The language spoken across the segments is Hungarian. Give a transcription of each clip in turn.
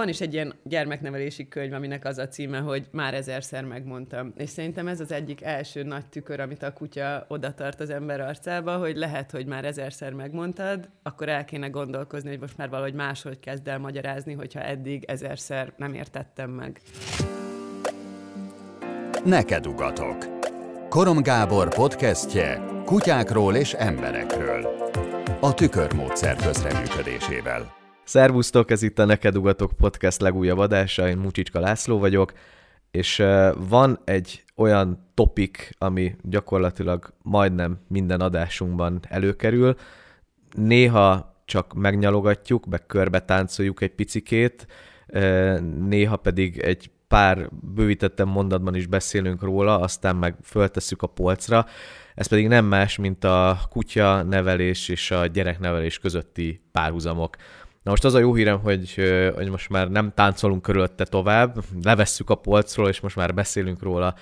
van is egy ilyen gyermeknevelési könyv, aminek az a címe, hogy már ezerszer megmondtam. És szerintem ez az egyik első nagy tükör, amit a kutya oda tart az ember arcába, hogy lehet, hogy már ezerszer megmondtad, akkor el kéne gondolkozni, hogy most már valahogy máshogy kezd el magyarázni, hogyha eddig ezerszer nem értettem meg. Neked ugatok. Korom Gábor podcastje kutyákról és emberekről. A tükörmódszer közreműködésével. Szervusztok, ez itt a Neked Ugatok Podcast legújabb adása, én Mucsicska László vagyok, és van egy olyan topik, ami gyakorlatilag majdnem minden adásunkban előkerül. Néha csak megnyalogatjuk, meg körbe táncoljuk egy picikét, néha pedig egy pár bővítettem mondatban is beszélünk róla, aztán meg föltesszük a polcra. Ez pedig nem más, mint a kutya nevelés és a gyereknevelés közötti párhuzamok. Na most az a jó hírem, hogy, hogy most már nem táncolunk körülötte tovább, levesszük a polcról, és most már beszélünk róla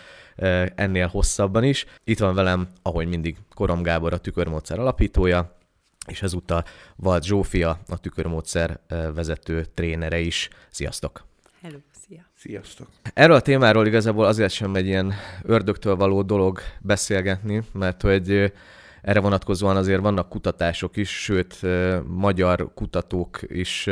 ennél hosszabban is. Itt van velem, ahogy mindig, Korom Gábor, a Tükörmódszer alapítója, és ezúttal Vad Zsófia, a Tükörmódszer vezető trénere is. Sziasztok! Hello, szia! Sziasztok! Erről a témáról igazából azért sem egy ilyen ördögtől való dolog beszélgetni, mert hogy erre vonatkozóan azért vannak kutatások is, sőt, magyar kutatók is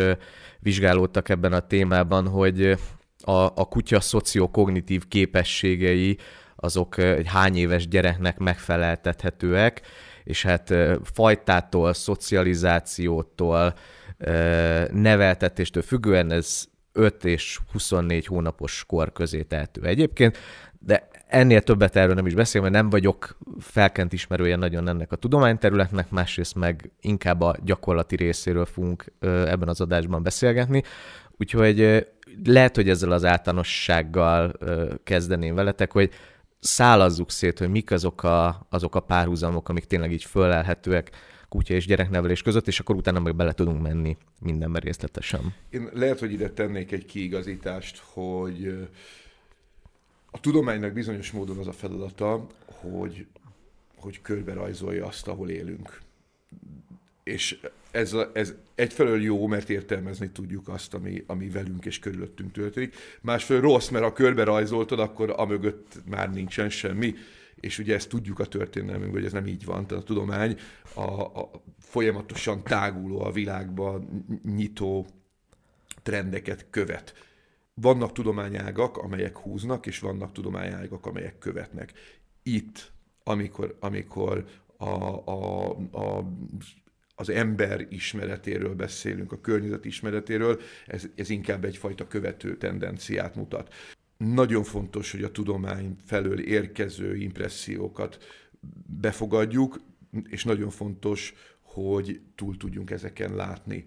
vizsgálódtak ebben a témában, hogy a, a kutya szociokognitív képességei azok egy hány éves gyereknek megfeleltethetőek, és hát fajtától, szocializációtól, neveltetéstől függően ez 5 és 24 hónapos kor közé tehető egyébként, de ennél többet erről nem is beszél, mert nem vagyok felkent ismerője nagyon ennek a tudományterületnek, másrészt meg inkább a gyakorlati részéről fogunk ebben az adásban beszélgetni. Úgyhogy lehet, hogy ezzel az általánossággal kezdeném veletek, hogy szálazzuk szét, hogy mik azok a, azok a párhuzamok, amik tényleg így fölelhetőek kutya és gyereknevelés között, és akkor utána meg bele tudunk menni mindenben részletesen. Én lehet, hogy ide tennék egy kiigazítást, hogy a tudománynak bizonyos módon az a feladata, hogy, hogy körbe rajzolja azt, ahol élünk. És ez, a, ez egyfelől jó, mert értelmezni tudjuk azt, ami, ami velünk és körülöttünk történik. Másfelől rossz, mert ha körbe rajzoltad, akkor amögött már nincsen semmi. És ugye ezt tudjuk a történelmünkben, hogy ez nem így van. Tehát a tudomány a, a folyamatosan táguló a világba nyitó trendeket követ vannak tudományágak, amelyek húznak, és vannak tudományágak, amelyek követnek. Itt, amikor, amikor a, a, a az ember ismeretéről beszélünk, a környezet ismeretéről, ez, ez inkább egyfajta követő tendenciát mutat. Nagyon fontos, hogy a tudomány felől érkező impressziókat befogadjuk, és nagyon fontos, hogy túl tudjunk ezeken látni.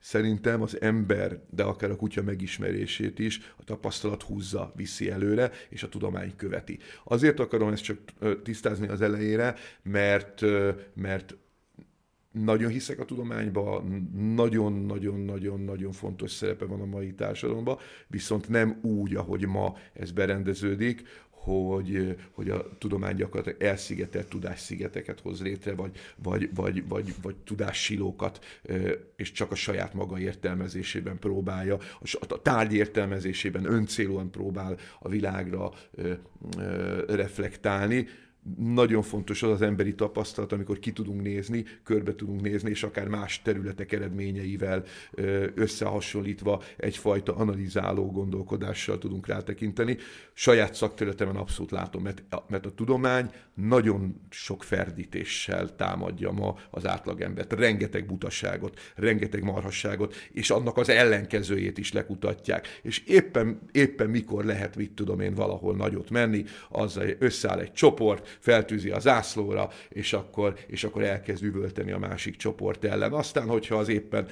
Szerintem az ember, de akár a kutya megismerését is a tapasztalat húzza, viszi előre, és a tudomány követi. Azért akarom ezt csak tisztázni az elejére, mert, mert nagyon hiszek a tudományba, nagyon-nagyon-nagyon-nagyon fontos szerepe van a mai társadalomban, viszont nem úgy, ahogy ma ez berendeződik, hogy, hogy a tudomány gyakorlatilag elszigetelt tudásszigeteket hoz létre, vagy, vagy, vagy, vagy, vagy tudássilókat, és csak a saját maga értelmezésében próbálja, a tárgy értelmezésében öncélúan próbál a világra reflektálni, nagyon fontos az az emberi tapasztalat, amikor ki tudunk nézni, körbe tudunk nézni, és akár más területek eredményeivel összehasonlítva egyfajta analizáló gondolkodással tudunk rátekinteni. Saját szakterületemen abszolút látom, mert, mert a tudomány nagyon sok ferdítéssel támadja ma az átlagembert. Rengeteg butaságot, rengeteg marhasságot, és annak az ellenkezőjét is lekutatják. És éppen, éppen mikor lehet, mit tudom én, valahol nagyot menni, azzal összeáll egy csoport, feltűzi a zászlóra, és akkor, és akkor elkezd üvölteni a másik csoport ellen. Aztán, hogyha az éppen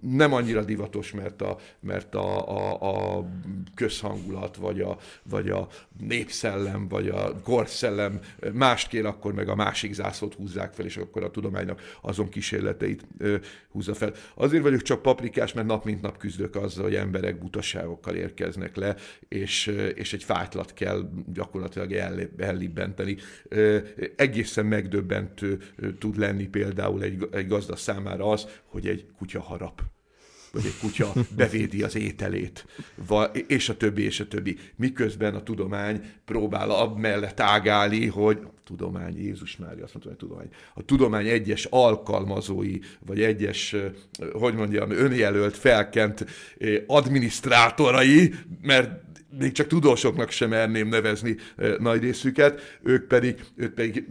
nem annyira divatos, mert a, mert a, a, a közhangulat, vagy a, vagy a népszellem, vagy a korszellem mást kér, akkor meg a másik zászlót húzzák fel, és akkor a tudománynak azon kísérleteit ö, húzza fel. Azért vagyok csak paprikás, mert nap mint nap küzdök azzal, hogy emberek butaságokkal érkeznek le, és, és egy fájtlat kell gyakorlatilag ellibbenteni egészen megdöbbentő tud lenni például egy, egy gazda számára az, hogy egy kutya harap vagy egy kutya bevédi az ételét, és a többi, és a többi. Miközben a tudomány próbál mellett ágálni, hogy tudomány, Jézus Mária, azt mondtam, hogy tudomány. A tudomány egyes alkalmazói, vagy egyes, hogy mondjam, önjelölt, felkent adminisztrátorai, mert még csak tudósoknak sem merném nevezni nagy részüket, ők pedig, ők pedig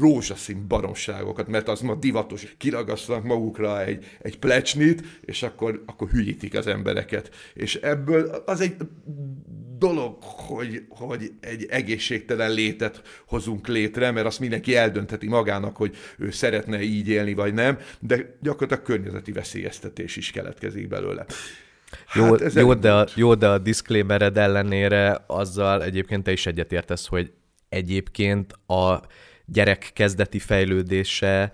rózsaszín baromságokat, mert az ma divatos, kiragasztanak magukra egy, egy plecsnit, és akkor, akkor hülyítik az embereket. És ebből az egy dolog, hogy, hogy egy egészségtelen létet hozunk létre, mert azt mindenki eldöntheti magának, hogy ő szeretne így élni, vagy nem, de gyakorlatilag környezeti veszélyeztetés is keletkezik belőle. Jó, hát jó, de a, jó, de a disclaimered ellenére azzal egyébként te is egyetértesz, hogy egyébként a gyerek kezdeti fejlődése,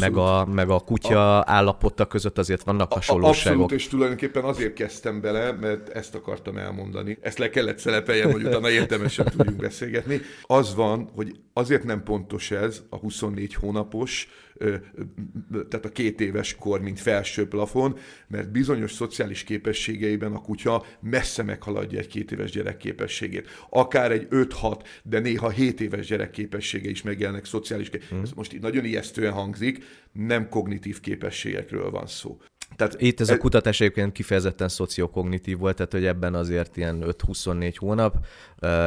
meg a, meg a kutya a, állapota között azért vannak hasonlóságok. Abszolút, és tulajdonképpen azért kezdtem bele, mert ezt akartam elmondani. Ezt le kellett szelepeljem, hogy utána értelmesen tudjunk beszélgetni. Az van, hogy azért nem pontos ez a 24 hónapos, tehát a két éves kor, mint felső plafon, mert bizonyos szociális képességeiben a kutya messze meghaladja egy két éves gyerek képességét. Akár egy 5-6, de néha 7 éves gyerek képessége is megjelennek szociális. Hmm. Ez most így nagyon ijesztően hangzik, nem kognitív képességekről van szó. Tehát Itt ez a kutatás egyébként kifejezetten szociokognitív volt, tehát hogy ebben azért ilyen 5-24 hónap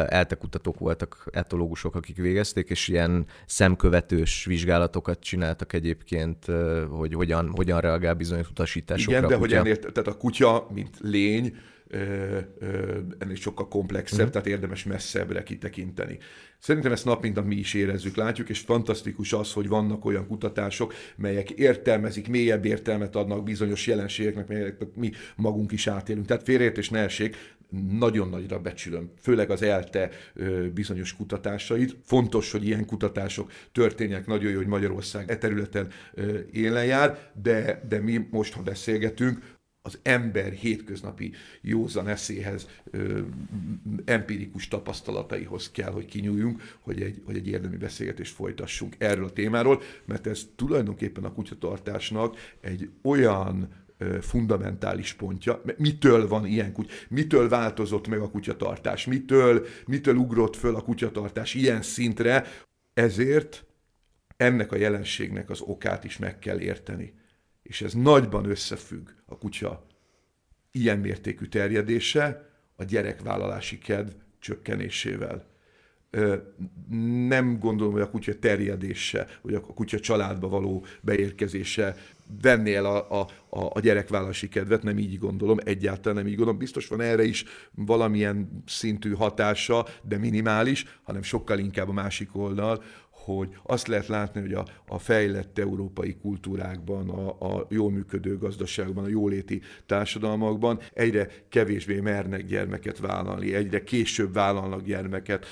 elte kutatók voltak, etológusok, akik végezték, és ilyen szemkövetős vizsgálatokat csináltak egyébként, hogy hogyan, hogyan reagál bizonyos utasításokra. Igen, de hogy ennél, tehát a kutya, mint lény, ennél sokkal komplexebb, mm. tehát érdemes messzebbre kitekinteni. Szerintem ezt nap mint nap mi is érezzük, látjuk, és fantasztikus az, hogy vannak olyan kutatások, melyek értelmezik, mélyebb értelmet adnak bizonyos jelenségeknek, melyeket mi magunk is átélünk. Tehát félreértés ne essék, nagyon nagyra becsülöm, főleg az ELTE bizonyos kutatásait. Fontos, hogy ilyen kutatások történjenek, nagyon jó, hogy Magyarország e területen élen jár, de, de mi most, ha beszélgetünk, az ember hétköznapi józan eszéhez, ö, empirikus tapasztalataihoz kell, hogy kinyúljunk, hogy egy, hogy egy érdemi beszélgetést folytassunk erről a témáról, mert ez tulajdonképpen a kutyatartásnak egy olyan fundamentális pontja. Mitől van ilyen kutya? Mitől változott meg a kutyatartás? Mitől, mitől ugrott föl a kutyatartás ilyen szintre? Ezért ennek a jelenségnek az okát is meg kell érteni és ez nagyban összefügg a kutya ilyen mértékű terjedése a gyerekvállalási kedv csökkenésével. Nem gondolom, hogy a kutya terjedése, vagy a kutya családba való beérkezése venné el a, a, a gyerekvállalási kedvet, nem így gondolom, egyáltalán nem így gondolom. Biztos van erre is valamilyen szintű hatása, de minimális, hanem sokkal inkább a másik oldal, hogy azt lehet látni, hogy a, a fejlett európai kultúrákban, a, a jól működő gazdaságban, a jóléti társadalmakban egyre kevésbé mernek gyermeket vállalni, egyre később vállalnak gyermeket,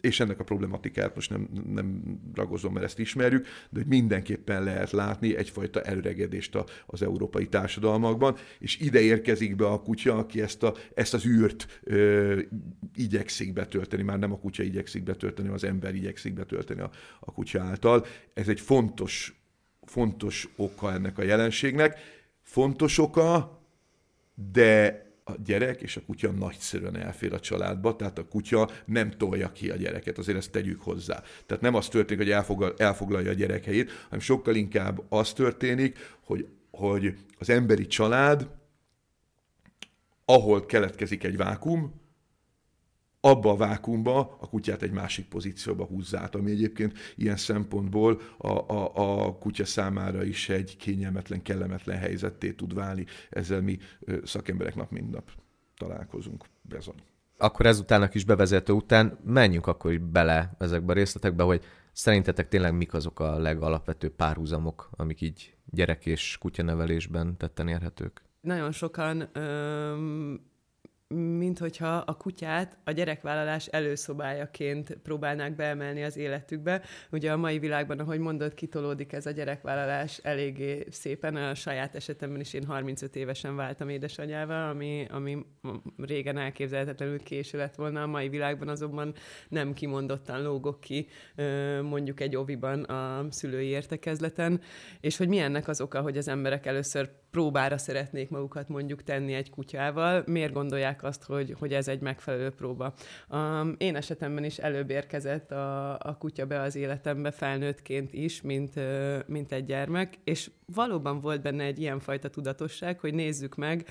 és ennek a problematikát most nem, nem ragozom, mert ezt ismerjük, de hogy mindenképpen lehet látni egyfajta előregedést az európai társadalmakban, és ide érkezik be a kutya, aki ezt, a, ezt az űrt ö, igyekszik betölteni, már nem a kutya igyekszik betölteni, az ember igyekszik betölteni a, a kutya által. Ez egy fontos, fontos oka ennek a jelenségnek. Fontos oka, de a gyerek és a kutya nagyszerűen elfér a családba, tehát a kutya nem tolja ki a gyereket, azért ezt tegyük hozzá. Tehát nem az történik, hogy elfoglalja a gyerek helyét, hanem sokkal inkább az történik, hogy, hogy az emberi család, ahol keletkezik egy vákum, abba a vákumba a kutyát egy másik pozícióba húzza át, ami egyébként ilyen szempontból a, a, a kutya számára is egy kényelmetlen, kellemetlen helyzetté tud válni. Ezzel mi szakemberek nap mint nap találkozunk. Bezony. Akkor ezután a kis bevezető után menjünk akkor bele ezekbe a részletekbe, hogy szerintetek tényleg mik azok a legalapvetőbb párhuzamok, amik így gyerek és kutyanevelésben tetten érhetők? Nagyon sokan öm mint hogyha a kutyát a gyerekvállalás előszobájaként próbálnák beemelni az életükbe. Ugye a mai világban, ahogy mondod, kitolódik ez a gyerekvállalás eléggé szépen. A saját esetemben is én 35 évesen váltam édesanyával, ami, ami régen elképzelhetetlenül késő lett volna. A mai világban azonban nem kimondottan lógok ki mondjuk egy oviban a szülői értekezleten, és hogy mi ennek az oka, hogy az emberek először próbára szeretnék magukat mondjuk tenni egy kutyával, miért gondolják azt, hogy, hogy ez egy megfelelő próba. Um, én esetemben is előbb érkezett a, a kutya be az életembe felnőttként is, mint, mint egy gyermek, és valóban volt benne egy ilyenfajta tudatosság, hogy nézzük meg,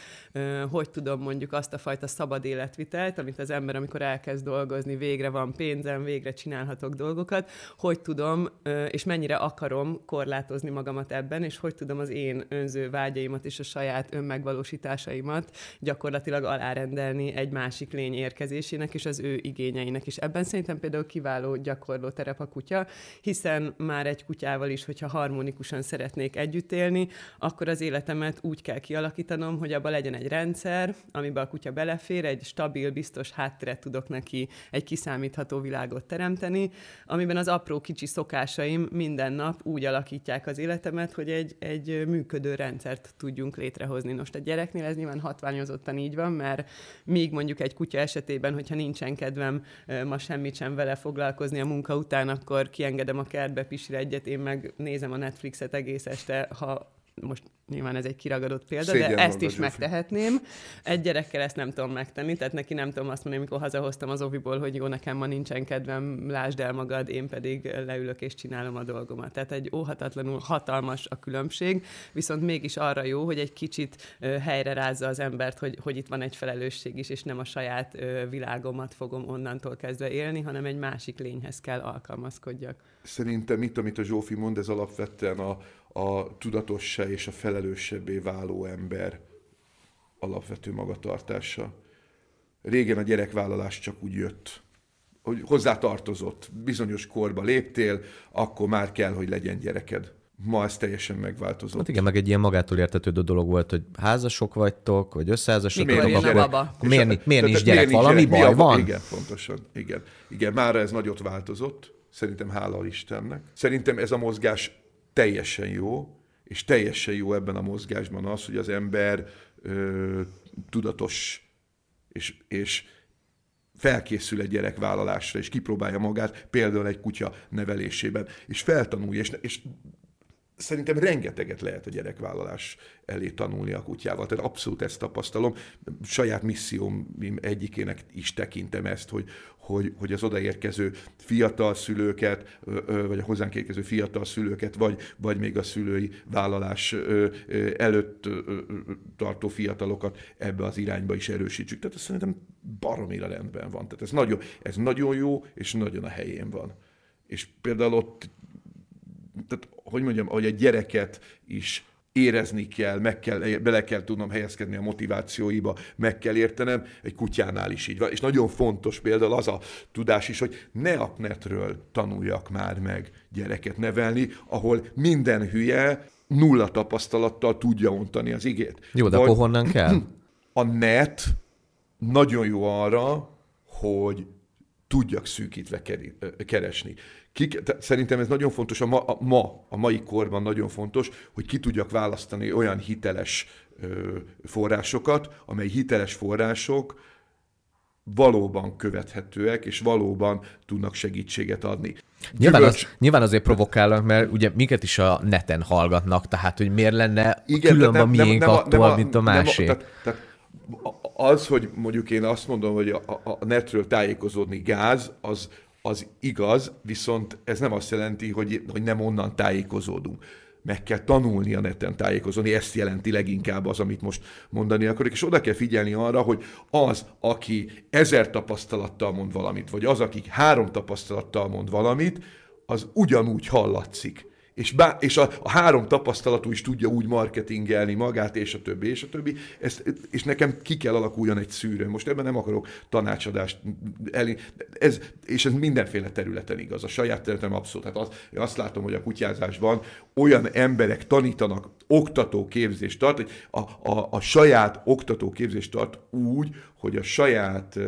hogy tudom mondjuk azt a fajta szabad életvitelt, amit az ember, amikor elkezd dolgozni, végre van pénzem, végre csinálhatok dolgokat, hogy tudom, és mennyire akarom korlátozni magamat ebben, és hogy tudom az én önző vágyaimat és a saját önmegvalósításaimat gyakorlatilag alárendelni egy másik lény érkezésének és az ő igényeinek. És ebben szerintem például kiváló gyakorló terep a kutya, hiszen már egy kutyával is, hogyha harmonikusan szeretnék együtt élni, akkor az életemet úgy kell kialakítanom, hogy abban legyen egy rendszer, amiben a kutya belefér, egy stabil, biztos hátteret tudok neki, egy kiszámítható világot teremteni, amiben az apró kicsi szokásaim minden nap úgy alakítják az életemet, hogy egy, egy működő rendszert tudjunk létrehozni. Most a gyereknél ez nyilván hatványozottan így van, mert míg mondjuk egy kutya esetében, hogyha nincsen kedvem ma semmit sem vele foglalkozni a munka után, akkor kiengedem a kertbe, pisire egyet, én meg nézem a Netflixet egész este, ha most nyilván ez egy kiragadott példa, Szégyen de ezt is Zsófi. megtehetném. Egy gyerekkel ezt nem tudom megtenni, tehát neki nem tudom azt mondani, amikor hazahoztam az oviból, hogy jó, nekem ma nincsen kedvem, lásd el magad, én pedig leülök és csinálom a dolgomat. Tehát egy óhatatlanul hatalmas a különbség, viszont mégis arra jó, hogy egy kicsit helyre rázza az embert, hogy, hogy itt van egy felelősség is, és nem a saját világomat fogom onnantól kezdve élni, hanem egy másik lényhez kell alkalmazkodjak. Szerintem itt, amit a Zsófi mond, ez alapvetően a, a tudatossá és a felelősebbé váló ember alapvető magatartása. Régen a gyerekvállalás csak úgy jött, hogy hozzá tartozott, bizonyos korba léptél, akkor már kell, hogy legyen gyereked. Ma ez teljesen megváltozott. Hát igen, meg egy ilyen magától értetődő dolog volt, hogy házasok vagytok, vagy összeházasodtok. Miért, miért, a baba? miért, miért, miért nincs gyerek? Miért Valami gyerek? baj van? Igen, pontosan. Igen. igen, már ez nagyot változott. Szerintem hála Istennek. Szerintem ez a mozgás teljesen jó, és teljesen jó ebben a mozgásban az, hogy az ember ö, tudatos és, és felkészül egy gyerekvállalásra, és kipróbálja magát, például egy kutya nevelésében, és feltanulja, és, és szerintem rengeteget lehet a gyerekvállalás elé tanulni a kutyával. Tehát abszolút ezt tapasztalom. Saját misszióm egyikének is tekintem ezt, hogy, hogy, hogy az odaérkező fiatal szülőket, vagy a hozzánk érkező fiatal szülőket, vagy, vagy még a szülői vállalás előtt tartó fiatalokat ebbe az irányba is erősítsük. Tehát ez szerintem baromira rendben van. Tehát ez nagyon, ez nagyon jó, és nagyon a helyén van. És például ott tehát, hogy mondjam, hogy egy gyereket is érezni kell, meg kell, bele kell tudnom helyezkedni a motivációiba, meg kell értenem, egy kutyánál is így van. És nagyon fontos például az a tudás is, hogy ne a netről tanuljak már meg gyereket nevelni, ahol minden hülye nulla tapasztalattal tudja ontani az igét. Jó, de Vagy akkor honnan kell? A net nagyon jó arra, hogy tudjak szűkítve keresni. Ki, szerintem ez nagyon fontos, a ma, a ma, a mai korban nagyon fontos, hogy ki tudjak választani olyan hiteles ö, forrásokat, amely hiteles források valóban követhetőek, és valóban tudnak segítséget adni. Nyilván, az, nyilván azért provokálnak, mert ugye minket is a neten hallgatnak, tehát hogy miért lenne Igen, különb nem, miénk nem, nem, attól, nem a, mint a másik. Nem, tehát, tehát az, hogy mondjuk én azt mondom, hogy a, a netről tájékozódni gáz, az, az igaz, viszont ez nem azt jelenti, hogy, hogy nem onnan tájékozódunk. Meg kell tanulni a neten tájékozódni, ezt jelenti leginkább az, amit most mondani akarok, és oda kell figyelni arra, hogy az, aki ezer tapasztalattal mond valamit, vagy az, aki három tapasztalattal mond valamit, az ugyanúgy hallatszik és, bá, és a, a három tapasztalatú is tudja úgy marketingelni magát, és a többi, és a többi, ezt, és nekem ki kell alakuljon egy szűrő. Most ebben nem akarok tanácsadást elé, ez, és ez mindenféle területen igaz. A saját területem abszolút. Hát az, azt látom, hogy a kutyázásban olyan emberek tanítanak, oktatóképzést tart, hogy a, a, a saját oktatóképzést tart úgy, hogy a saját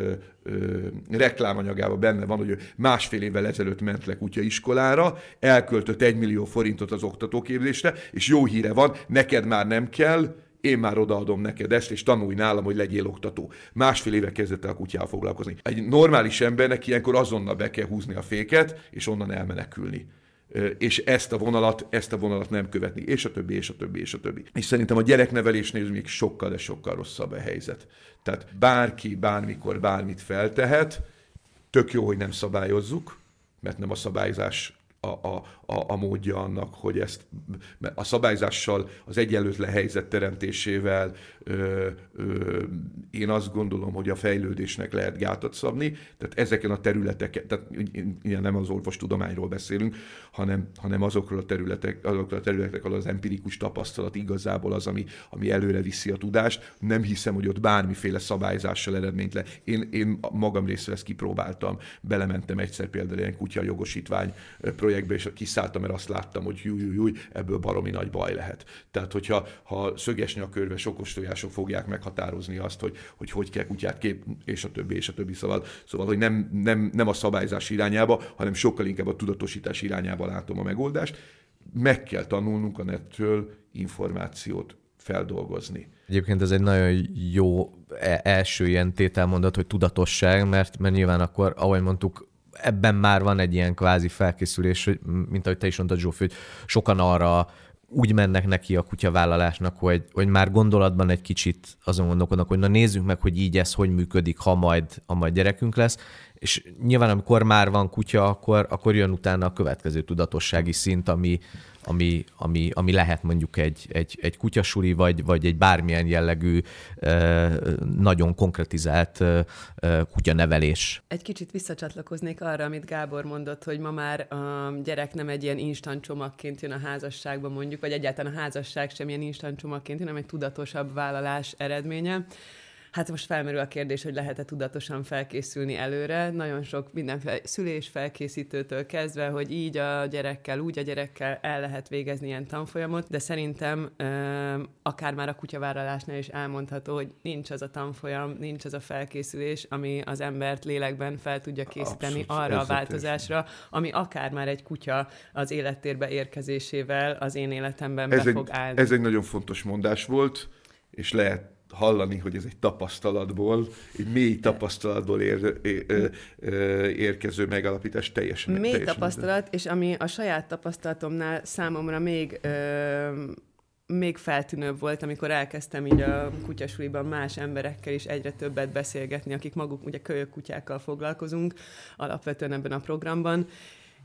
ö, reklámanyagában benne van, hogy ő másfél évvel ezelőtt ment le kutyaiskolára, elköltött egy millió forintot az oktatóképzésre, és jó híre van, neked már nem kell, én már odaadom neked ezt, és tanulj nálam, hogy legyél oktató. Másfél éve kezdett el a kutyával foglalkozni. Egy normális embernek ilyenkor azonnal be kell húzni a féket, és onnan elmenekülni és ezt a vonalat, ezt a vonalat nem követni, és a többi, és a többi, és a többi. És szerintem a gyereknevelésnél még sokkal, de sokkal rosszabb a helyzet. Tehát bárki bármikor bármit feltehet, tök jó, hogy nem szabályozzuk, mert nem a szabályzás a, a, a, a módja annak, hogy ezt a szabályzással, az egyenlőtlen helyzet teremtésével ö, ö, én azt gondolom, hogy a fejlődésnek lehet gátat szabni, tehát ezeken a területeken, tehát ilyen nem az orvostudományról beszélünk, hanem, hanem azokról a területek, azokról a területek, ahol az empirikus tapasztalat igazából az, ami, ami előre viszi a tudást. Nem hiszem, hogy ott bármiféle szabályzással eredményt le. Én, én magam részre ezt kipróbáltam, belementem egyszer például ilyen kutya jogosítvány projektbe, és kiszálltam, mert azt láttam, hogy júj, júj, júj, ebből baromi nagy baj lehet. Tehát, hogyha ha szöges nyakörve sokos tojások fogják meghatározni azt, hogy hogy, hogy kell kutyát kép, és a többi, és a többi. Szóval, szóval hogy nem, nem, nem a szabályzás irányába, hanem sokkal inkább a tudatosítás irányába látom a megoldást. Meg kell tanulnunk a nettől információt feldolgozni. Egyébként ez egy nagyon jó e- első ilyen tételmondat, hogy tudatosság, mert, mert nyilván akkor, ahogy mondtuk, ebben már van egy ilyen kvázi felkészülés, mint ahogy te is mondtad, Zsófi, hogy sokan arra úgy mennek neki a kutyavállalásnak, hogy, hogy már gondolatban egy kicsit azon gondolkodnak, hogy na nézzük meg, hogy így ez hogy működik, ha majd, ha majd gyerekünk lesz, és nyilván amikor már van kutya, akkor, akkor jön utána a következő tudatossági szint, ami, ami, ami, ami lehet mondjuk egy, egy, egy kutyasuli, vagy, vagy egy bármilyen jellegű, nagyon konkretizált kutyanevelés. Egy kicsit visszacsatlakoznék arra, amit Gábor mondott, hogy ma már a gyerek nem egy ilyen instant csomagként jön a házasságba mondjuk, vagy egyáltalán a házasság sem ilyen instant csomagként hanem egy tudatosabb vállalás eredménye. Hát most felmerül a kérdés, hogy lehet-e tudatosan felkészülni előre. Nagyon sok mindenféle szülés felkészítőtől kezdve, hogy így a gyerekkel, úgy a gyerekkel el lehet végezni ilyen tanfolyamot, de szerintem akár már a kutyavállalásnál is elmondható, hogy nincs az a tanfolyam, nincs az a felkészülés, ami az embert lélekben fel tudja készíteni Abszolút, arra a változásra, ami akár már egy kutya az élettérbe érkezésével az én életemben ez be egy, fog állni. Ez egy nagyon fontos mondás volt, és lehet hallani, hogy ez egy tapasztalatból, egy mély tapasztalatból ér, ér, érkező megalapítás teljesen. Mély teljesen tapasztalat, és ami a saját tapasztalatomnál számomra még ö, még feltűnőbb volt, amikor elkezdtem így a kutyasuliban más emberekkel is egyre többet beszélgetni, akik maguk ugye kölyök kutyákkal foglalkozunk alapvetően ebben a programban,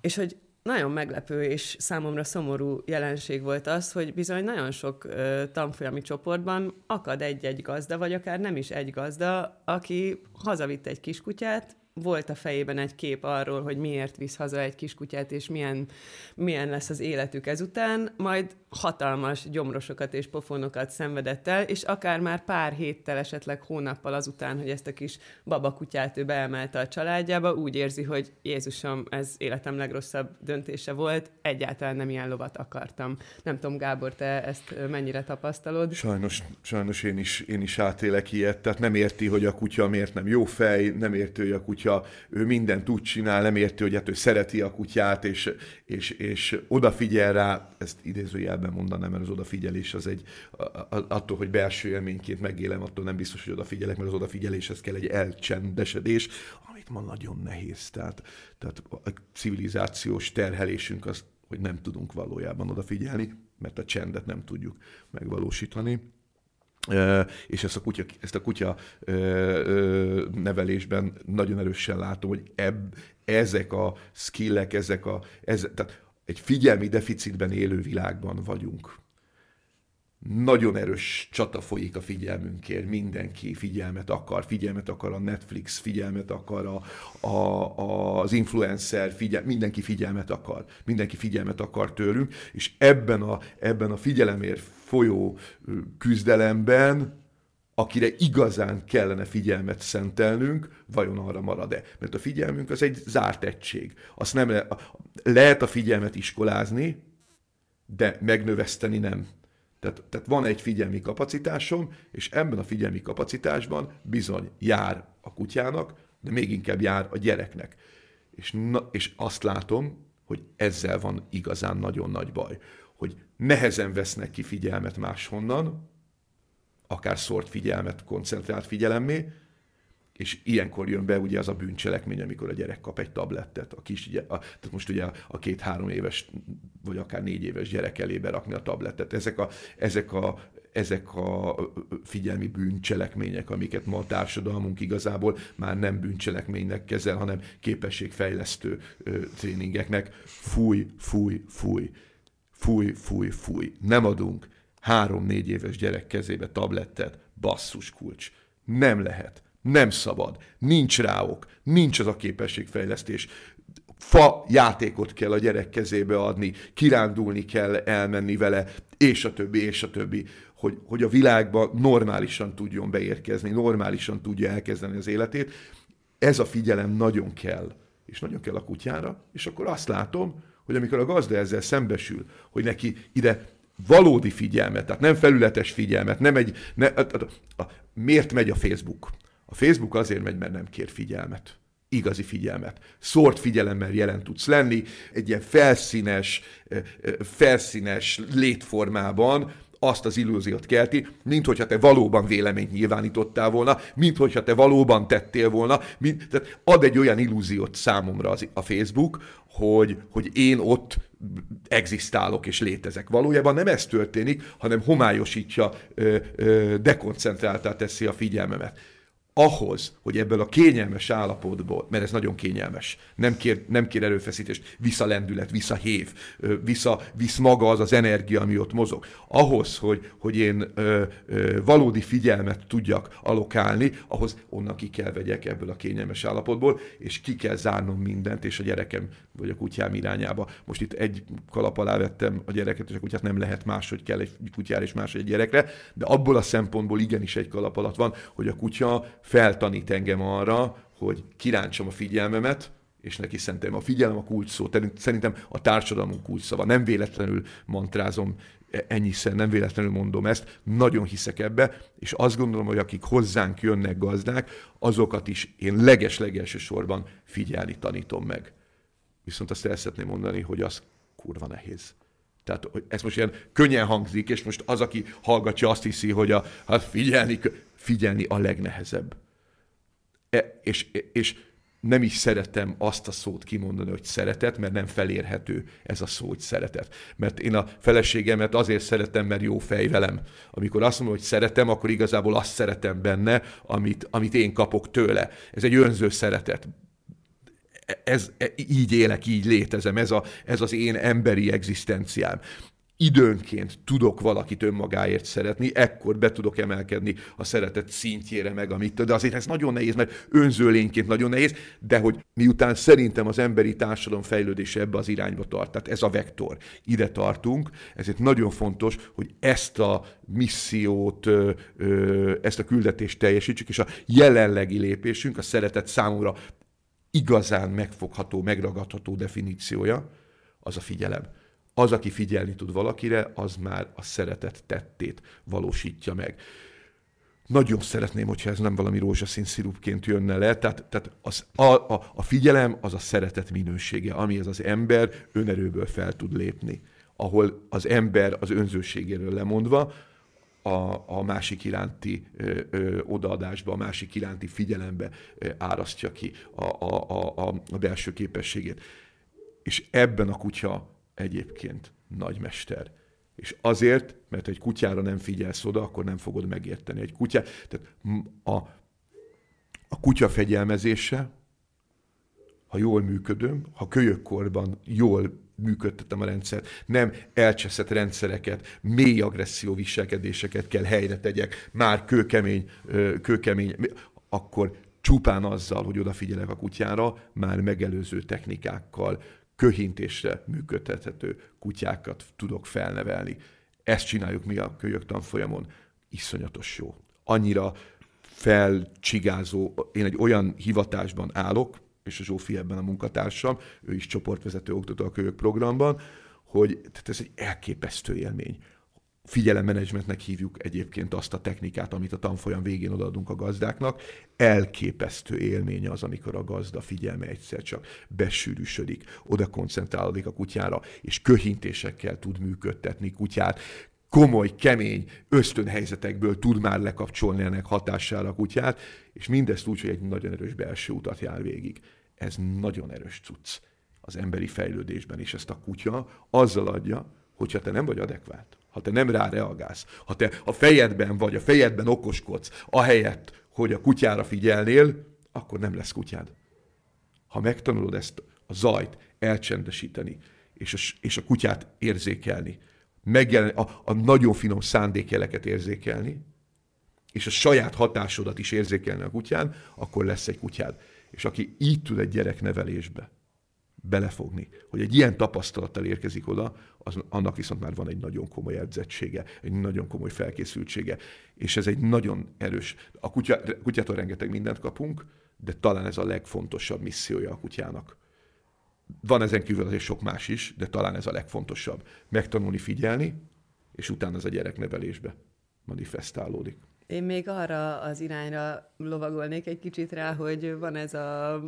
és hogy nagyon meglepő és számomra szomorú jelenség volt az, hogy bizony nagyon sok ö, tanfolyami csoportban akad egy-egy gazda, vagy akár nem is egy gazda, aki hazavitt egy kiskutyát, volt a fejében egy kép arról, hogy miért visz haza egy kiskutyát, és milyen, milyen lesz az életük ezután, majd hatalmas gyomrosokat és pofonokat szenvedett el, és akár már pár héttel, esetleg hónappal azután, hogy ezt a kis babakutyát ő beemelte a családjába, úgy érzi, hogy Jézusom, ez életem legrosszabb döntése volt, egyáltalán nem ilyen lovat akartam. Nem tudom, Gábor, te ezt mennyire tapasztalod? Sajnos, sajnos én is, én is átélek ilyet, tehát nem érti, hogy a kutya miért nem jó fej, nem érti, hogy a kutya ő mindent úgy csinál, nem érti, hogy hát ő szereti a kutyát, és, és, és odafigyel rá, ezt idézőjel jelben mondanám, mert az odafigyelés az egy, attól, hogy belső élményként megélem, attól nem biztos, hogy odafigyelek, mert az odafigyeléshez kell egy elcsendesedés, amit ma nagyon nehéz. Tehát, tehát a civilizációs terhelésünk az, hogy nem tudunk valójában odafigyelni, mert a csendet nem tudjuk megvalósítani. És ezt a kutya, ezt a kutya nevelésben nagyon erősen látom, hogy ebb, ezek a skillek, ezek a, ez, tehát egy figyelmi deficitben élő világban vagyunk. Nagyon erős csata folyik a figyelmünkért, mindenki figyelmet akar, figyelmet akar a Netflix, figyelmet akar a, a, az influencer, figyel, mindenki figyelmet akar, mindenki figyelmet akar tőlünk, és ebben a, ebben a figyelemért folyó küzdelemben akire igazán kellene figyelmet szentelnünk, vajon arra marad-e? Mert a figyelmünk az egy zárt egység. Azt nem le, lehet a figyelmet iskolázni, de megnöveszteni nem. Tehát, tehát van egy figyelmi kapacitásom, és ebben a figyelmi kapacitásban bizony jár a kutyának, de még inkább jár a gyereknek. És, na, és azt látom, hogy ezzel van igazán nagyon nagy baj, hogy nehezen vesznek ki figyelmet máshonnan, akár szórt figyelmet koncentrált figyelemmé, és ilyenkor jön be ugye az a bűncselekmény, amikor a gyerek kap egy tablettet, a kis, a, tehát most ugye a két-három éves, vagy akár négy éves gyerek elébe rakni a tablettet. Ezek a, ezek a, ezek a figyelmi bűncselekmények, amiket ma a társadalmunk igazából már nem bűncselekménynek kezel, hanem képességfejlesztő ö, tréningeknek. Fúj, fúj, fúj. Fúj, fúj, fúj. Nem adunk három-négy éves gyerek kezébe tablettet, basszus kulcs. Nem lehet nem szabad. Nincs ráok. Nincs az a képességfejlesztés. Fa játékot kell a gyerek kezébe adni, kirándulni kell elmenni vele, és a többi, és a többi, hogy, hogy a világba normálisan tudjon beérkezni, normálisan tudja elkezdeni az életét. Ez a figyelem nagyon kell, és nagyon kell a kutyára, és akkor azt látom, hogy amikor a gazda ezzel szembesül, hogy neki ide valódi figyelmet, tehát nem felületes figyelmet, nem egy... Ne, a, a, a, miért megy a Facebook? A Facebook azért megy, mert nem kér figyelmet. Igazi figyelmet. Szórt figyelemmel jelen tudsz lenni, egy ilyen felszínes, felszínes létformában, azt az illúziót kelti, mint hogyha te valóban véleményt nyilvánítottál volna, mint hogyha te valóban tettél volna, mint, tehát ad egy olyan illúziót számomra az, a Facebook, hogy, hogy én ott egzisztálok és létezek. Valójában nem ez történik, hanem homályosítja, dekoncentráltá teszi a figyelmemet ahhoz, hogy ebből a kényelmes állapotból, mert ez nagyon kényelmes, nem kér, nem kér erőfeszítést, vissza lendület, vissza hév, vissza, visz maga az az energia, ami ott mozog. Ahhoz, hogy, hogy én ö, ö, valódi figyelmet tudjak alokálni, ahhoz onnan ki kell vegyek ebből a kényelmes állapotból, és ki kell zárnom mindent, és a gyerekem vagy a kutyám irányába. Most itt egy kalap alá vettem a gyereket, és a kutyát nem lehet máshogy kell egy kutyára és máshogy egy gyerekre, de abból a szempontból igenis egy kalap alatt van, hogy a kutya feltanít engem arra, hogy kirántsam a figyelmemet, és neki szentem. A figyelem a kulcs szó. Szerintem a társadalmunk kulcs szava. Nem véletlenül mantrázom ennyiszer, nem véletlenül mondom ezt, nagyon hiszek ebbe, és azt gondolom, hogy akik hozzánk jönnek gazdák, azokat is én leges-legelső sorban figyelni tanítom meg. Viszont azt el szeretném mondani, hogy az kurva nehéz. Tehát hogy ez most ilyen könnyen hangzik, és most az, aki hallgatja, azt hiszi, hogy a, hát figyelni, figyelni a legnehezebb. E, és, és nem is szeretem azt a szót kimondani, hogy szeretet, mert nem felérhető ez a szó, hogy szeretet. Mert én a feleségemet azért szeretem, mert jó fej velem. Amikor azt mondom, hogy szeretem, akkor igazából azt szeretem benne, amit, amit én kapok tőle. Ez egy önző szeretet. Ez, így élek, így létezem, ez, a, ez az én emberi egzisztenciám. Időnként tudok valakit önmagáért szeretni, ekkor be tudok emelkedni a szeretet szintjére meg, amit, de azért ez nagyon nehéz, mert önző lényként nagyon nehéz, de hogy miután szerintem az emberi társadalom fejlődése ebbe az irányba tart, tehát ez a vektor, ide tartunk, ezért nagyon fontos, hogy ezt a missziót, ezt a küldetést teljesítsük, és a jelenlegi lépésünk, a szeretet számomra igazán megfogható, megragadható definíciója, az a figyelem az, aki figyelni tud valakire, az már a szeretet tettét valósítja meg. Nagyon szeretném, hogyha ez nem valami rózsaszín szirupként jönne le. Tehát, tehát az, a, a, a figyelem az a szeretet minősége, ami az az ember önerőből fel tud lépni. Ahol az ember az önzőségéről lemondva, a, a másik iránti ö, ö, odaadásba, a másik iránti figyelembe ö, árasztja ki a, a, a, a belső képességét. És ebben a kutya egyébként nagymester. És azért, mert egy kutyára nem figyelsz oda, akkor nem fogod megérteni. Egy kutya, tehát a, a kutya fegyelmezése, ha jól működöm, ha kölyökkorban jól működtetem a rendszert, nem elcseszett rendszereket, mély agresszió viselkedéseket kell helyre tegyek, már kőkemény, kőkemény, akkor csupán azzal, hogy odafigyelek a kutyára, már megelőző technikákkal, köhintésre működtethető kutyákat tudok felnevelni. Ezt csináljuk mi a kölyök tanfolyamon. Iszonyatos jó. Annyira felcsigázó, én egy olyan hivatásban állok, és a Zsófi ebben a munkatársam, ő is csoportvezető oktató a kölyök programban, hogy tehát ez egy elképesztő élmény figyelemmenedzsmentnek hívjuk egyébként azt a technikát, amit a tanfolyam végén odaadunk a gazdáknak. Elképesztő élmény az, amikor a gazda figyelme egyszer csak besűrűsödik, oda koncentrálódik a kutyára, és köhintésekkel tud működtetni kutyát, komoly, kemény ösztönhelyzetekből tud már lekapcsolni ennek hatására a kutyát, és mindezt úgy, hogy egy nagyon erős belső utat jár végig. Ez nagyon erős cucc az emberi fejlődésben, és ezt a kutya azzal adja, hogyha te nem vagy adekvát, ha te nem rá reagálsz, ha te a fejedben vagy, a fejedben okoskodsz, ahelyett, hogy a kutyára figyelnél, akkor nem lesz kutyád. Ha megtanulod ezt a zajt elcsendesíteni, és a, és a kutyát érzékelni, megjelen, a, a nagyon finom szándékjeleket érzékelni, és a saját hatásodat is érzékelni a kutyán, akkor lesz egy kutyád. És aki így tud egy gyereknevelésbe belefogni, hogy egy ilyen tapasztalattal érkezik oda, az, annak viszont már van egy nagyon komoly edzettsége, egy nagyon komoly felkészültsége, és ez egy nagyon erős. A kutya, kutyától rengeteg mindent kapunk, de talán ez a legfontosabb missziója a kutyának. Van ezen kívül azért sok más is, de talán ez a legfontosabb. Megtanulni figyelni, és utána az a gyereknevelésbe manifestálódik. Én még arra az irányra lovagolnék egy kicsit rá, hogy van ez a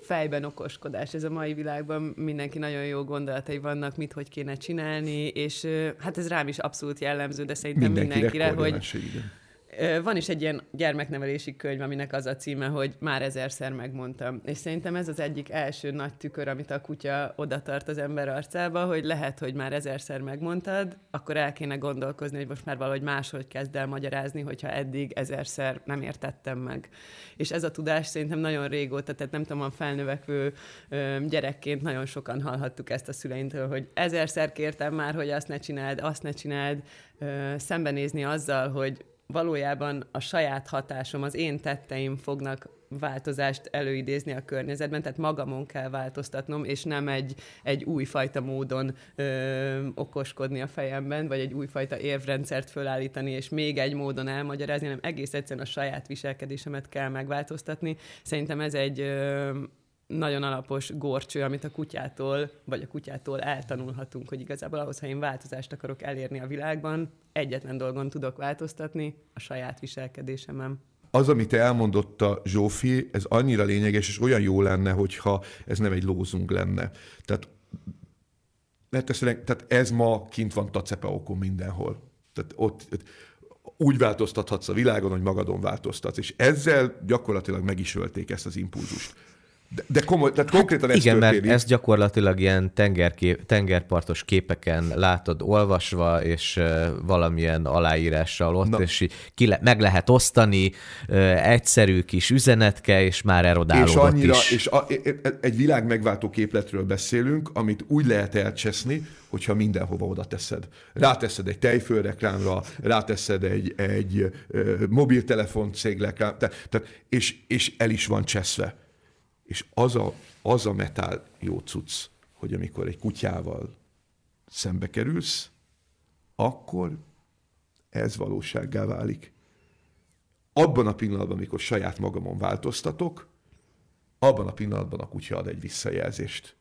fejben okoskodás. Ez a mai világban mindenki nagyon jó gondolatai vannak, mit hogy kéne csinálni, és hát ez rám is abszolút jellemző, de szerintem mindenkire, hogy... Igen van is egy ilyen gyermeknevelési könyv, aminek az a címe, hogy már ezerszer megmondtam. És szerintem ez az egyik első nagy tükör, amit a kutya oda tart az ember arcába, hogy lehet, hogy már ezerszer megmondtad, akkor el kéne gondolkozni, hogy most már valahogy máshogy kezd el magyarázni, hogyha eddig ezerszer nem értettem meg. És ez a tudás szerintem nagyon régóta, tehát nem tudom, a felnövekvő gyerekként nagyon sokan hallhattuk ezt a szüleintől, hogy ezerszer kértem már, hogy azt ne csináld, azt ne csináld, szembenézni azzal, hogy valójában a saját hatásom, az én tetteim fognak változást előidézni a környezetben, tehát magamon kell változtatnom, és nem egy, egy újfajta módon ö, okoskodni a fejemben, vagy egy újfajta érvrendszert fölállítani, és még egy módon elmagyarázni, hanem egész egyszerűen a saját viselkedésemet kell megváltoztatni. Szerintem ez egy ö, nagyon alapos gorcső, amit a kutyától, vagy a kutyától eltanulhatunk, hogy igazából ahhoz, ha én változást akarok elérni a világban, egyetlen dolgon tudok változtatni, a saját viselkedésemem. Az, amit elmondott a Zsófi, ez annyira lényeges, és olyan jó lenne, hogyha ez nem egy lózunk lenne. Tehát, mert ez, tehát ez ma kint van tacepeokon mindenhol. Tehát ott, ott úgy változtathatsz a világon, hogy magadon változtatsz. És ezzel gyakorlatilag meg is ölték ezt az impulzust. De, de komoly, tehát konkrétan ez Igen, történik. mert ezt gyakorlatilag ilyen tengerkép, tengerpartos képeken látod olvasva, és uh, valamilyen aláírással ott, Na. és ki le, meg lehet osztani, uh, egyszerű kis üzenetke, és már erodálódott és annyira, is. És a, egy világ megváltó képletről beszélünk, amit úgy lehet elcseszni, hogyha mindenhova oda teszed. Ráteszed egy tejfölreklámra, ráteszed egy, egy uh, mobiltelefon cégre, tehát, és, és el is van cseszve és az a, az a metál jó cucc, hogy amikor egy kutyával szembe kerülsz, akkor ez valósággá válik. Abban a pillanatban, amikor saját magamon változtatok, abban a pillanatban a kutya ad egy visszajelzést.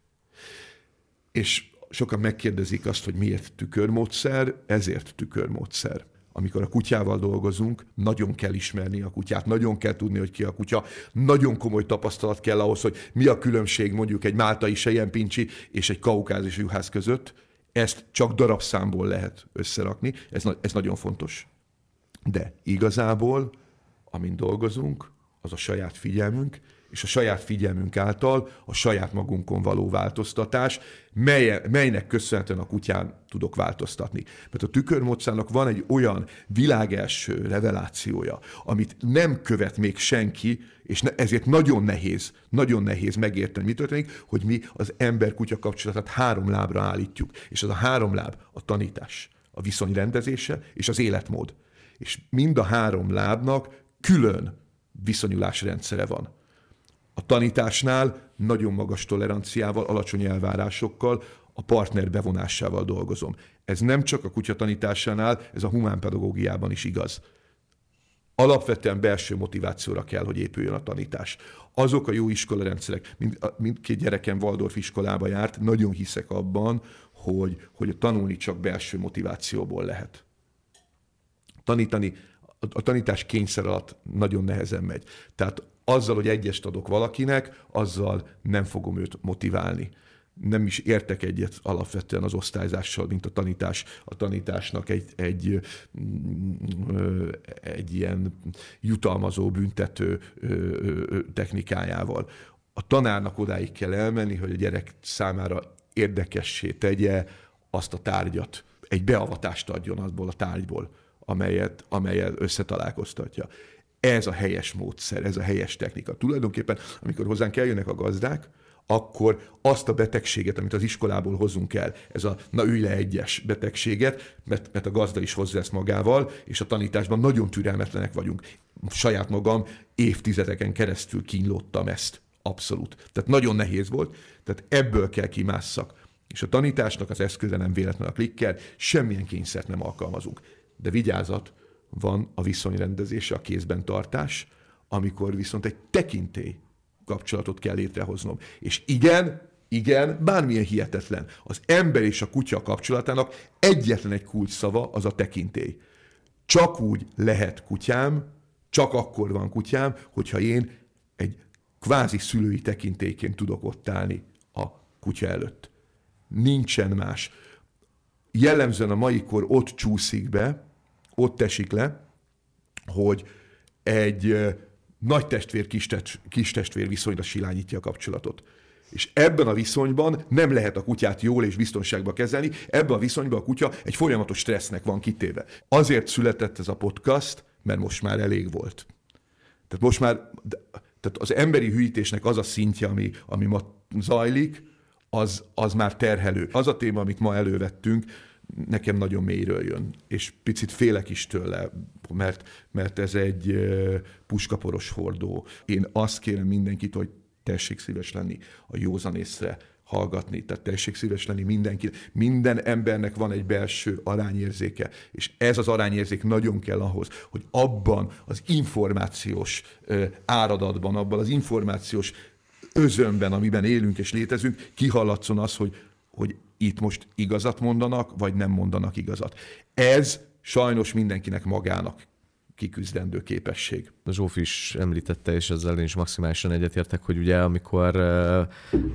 És sokan megkérdezik azt, hogy miért tükörmódszer, ezért tükörmódszer amikor a kutyával dolgozunk, nagyon kell ismerni a kutyát, nagyon kell tudni, hogy ki a kutya, nagyon komoly tapasztalat kell ahhoz, hogy mi a különbség mondjuk egy máltai sejempincsi és egy kaukázis juhász között. Ezt csak darabszámból lehet összerakni, ez, ez nagyon fontos. De igazából, amin dolgozunk, az a saját figyelmünk, és a saját figyelmünk által a saját magunkon való változtatás, mely, melynek köszönhetően a kutyán tudok változtatni. Mert a tükörmódszernak van egy olyan világelső revelációja, amit nem követ még senki, és ne, ezért nagyon nehéz, nagyon nehéz megérteni, mi történik, hogy mi az ember-kutya kapcsolatát három lábra állítjuk. És az a három láb a tanítás, a viszonyrendezése és az életmód. És mind a három lábnak külön viszonyulásrendszere van. A tanításnál nagyon magas toleranciával, alacsony elvárásokkal, a partner bevonásával dolgozom. Ez nem csak a kutya tanításánál, ez a humánpedagógiában is igaz. Alapvetően belső motivációra kell, hogy épüljön a tanítás. Azok a jó iskolarendszerek, mind, mindkét gyerekem Waldorf iskolába járt, nagyon hiszek abban, hogy, hogy tanulni csak belső motivációból lehet. Tanítani, a, a tanítás kényszer alatt nagyon nehezen megy. Tehát azzal, hogy egyest adok valakinek, azzal nem fogom őt motiválni. nem is értek egyet alapvetően az osztályzással, mint a tanítás, a tanításnak egy, egy, mm, egy ilyen jutalmazó, büntető technikájával. A tanárnak odáig kell elmenni, hogy a gyerek számára érdekessé tegye azt a tárgyat, egy beavatást adjon abból a tárgyból, amelyet, amelyet összetalálkoztatja. Ez a helyes módszer, ez a helyes technika. Tulajdonképpen, amikor hozzánk eljönnek a gazdák, akkor azt a betegséget, amit az iskolából hozunk el, ez a na ülj le egyes betegséget, mert, mert a gazda is hozza ezt magával, és a tanításban nagyon türelmetlenek vagyunk. Saját magam évtizedeken keresztül kínlottam ezt. Abszolút. Tehát nagyon nehéz volt, tehát ebből kell kimásszak. És a tanításnak az eszköze nem véletlen a klikkel, semmilyen kényszert nem alkalmazunk. De vigyázat, van a viszonyrendezése, a kézben tartás, amikor viszont egy tekintély kapcsolatot kell létrehoznom. És igen, igen, bármilyen hihetetlen. Az ember és a kutya kapcsolatának egyetlen egy kulcs szava az a tekintély. Csak úgy lehet kutyám, csak akkor van kutyám, hogyha én egy kvázi szülői tekintélyként tudok ott állni a kutya előtt. Nincsen más. Jellemzően a mai kor ott csúszik be, ott esik le, hogy egy nagy testvér, kis, test, kis testvér viszonyra silányítja a kapcsolatot. És ebben a viszonyban nem lehet a kutyát jól és biztonságban kezelni, ebben a viszonyban a kutya egy folyamatos stressznek van kitéve. Azért született ez a podcast, mert most már elég volt. Tehát most már tehát az emberi hűítésnek az a szintje, ami, ami ma zajlik, az, az már terhelő. Az a téma, amit ma elővettünk, nekem nagyon mélyről jön, és picit félek is tőle, mert, mert ez egy puskaporos hordó. Én azt kérem mindenkit, hogy tessék szíves lenni a józanészre, hallgatni, tehát tessék szíves lenni mindenki. Minden embernek van egy belső arányérzéke, és ez az arányérzék nagyon kell ahhoz, hogy abban az információs áradatban, abban az információs özönben, amiben élünk és létezünk, kihallatszon az, hogy, hogy itt most igazat mondanak, vagy nem mondanak igazat. Ez sajnos mindenkinek magának kiküzdendő képesség. A Zsófi is említette, és ezzel én is maximálisan egyetértek, hogy ugye amikor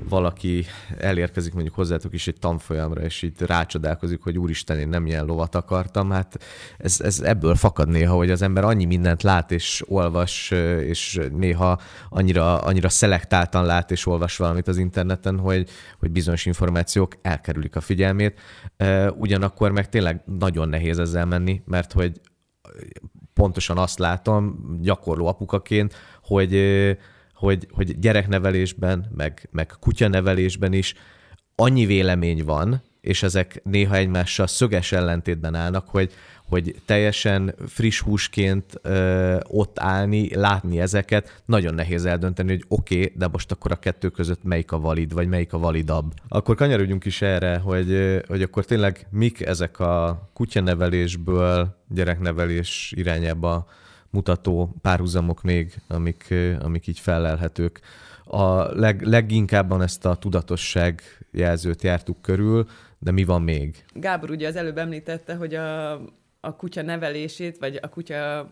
valaki elérkezik mondjuk hozzátok is egy tanfolyamra, és itt rácsodálkozik, hogy úristen, én nem ilyen lovat akartam, hát ez, ez ebből fakad néha, hogy az ember annyi mindent lát és olvas, és néha annyira, annyira szelektáltan lát és olvas valamit az interneten, hogy, hogy bizonyos információk elkerülik a figyelmét. Ugyanakkor meg tényleg nagyon nehéz ezzel menni, mert hogy pontosan azt látom gyakorló apukaként, hogy, hogy, hogy gyereknevelésben, meg, meg kutyanevelésben is annyi vélemény van, és ezek néha egymással szöges ellentétben állnak, hogy, hogy teljesen friss húsként ö, ott állni, látni ezeket, nagyon nehéz eldönteni, hogy oké, okay, de most akkor a kettő között melyik a valid, vagy melyik a validabb. Akkor kanyarodjunk is erre, hogy, hogy akkor tényleg mik ezek a kutyanevelésből gyereknevelés irányába mutató párhuzamok még, amik, amik így felelhetők. A leg, leginkábban ezt a tudatosság jelzőt jártuk körül, de mi van még? Gábor ugye az előbb említette, hogy a, a kutya nevelését, vagy a kutya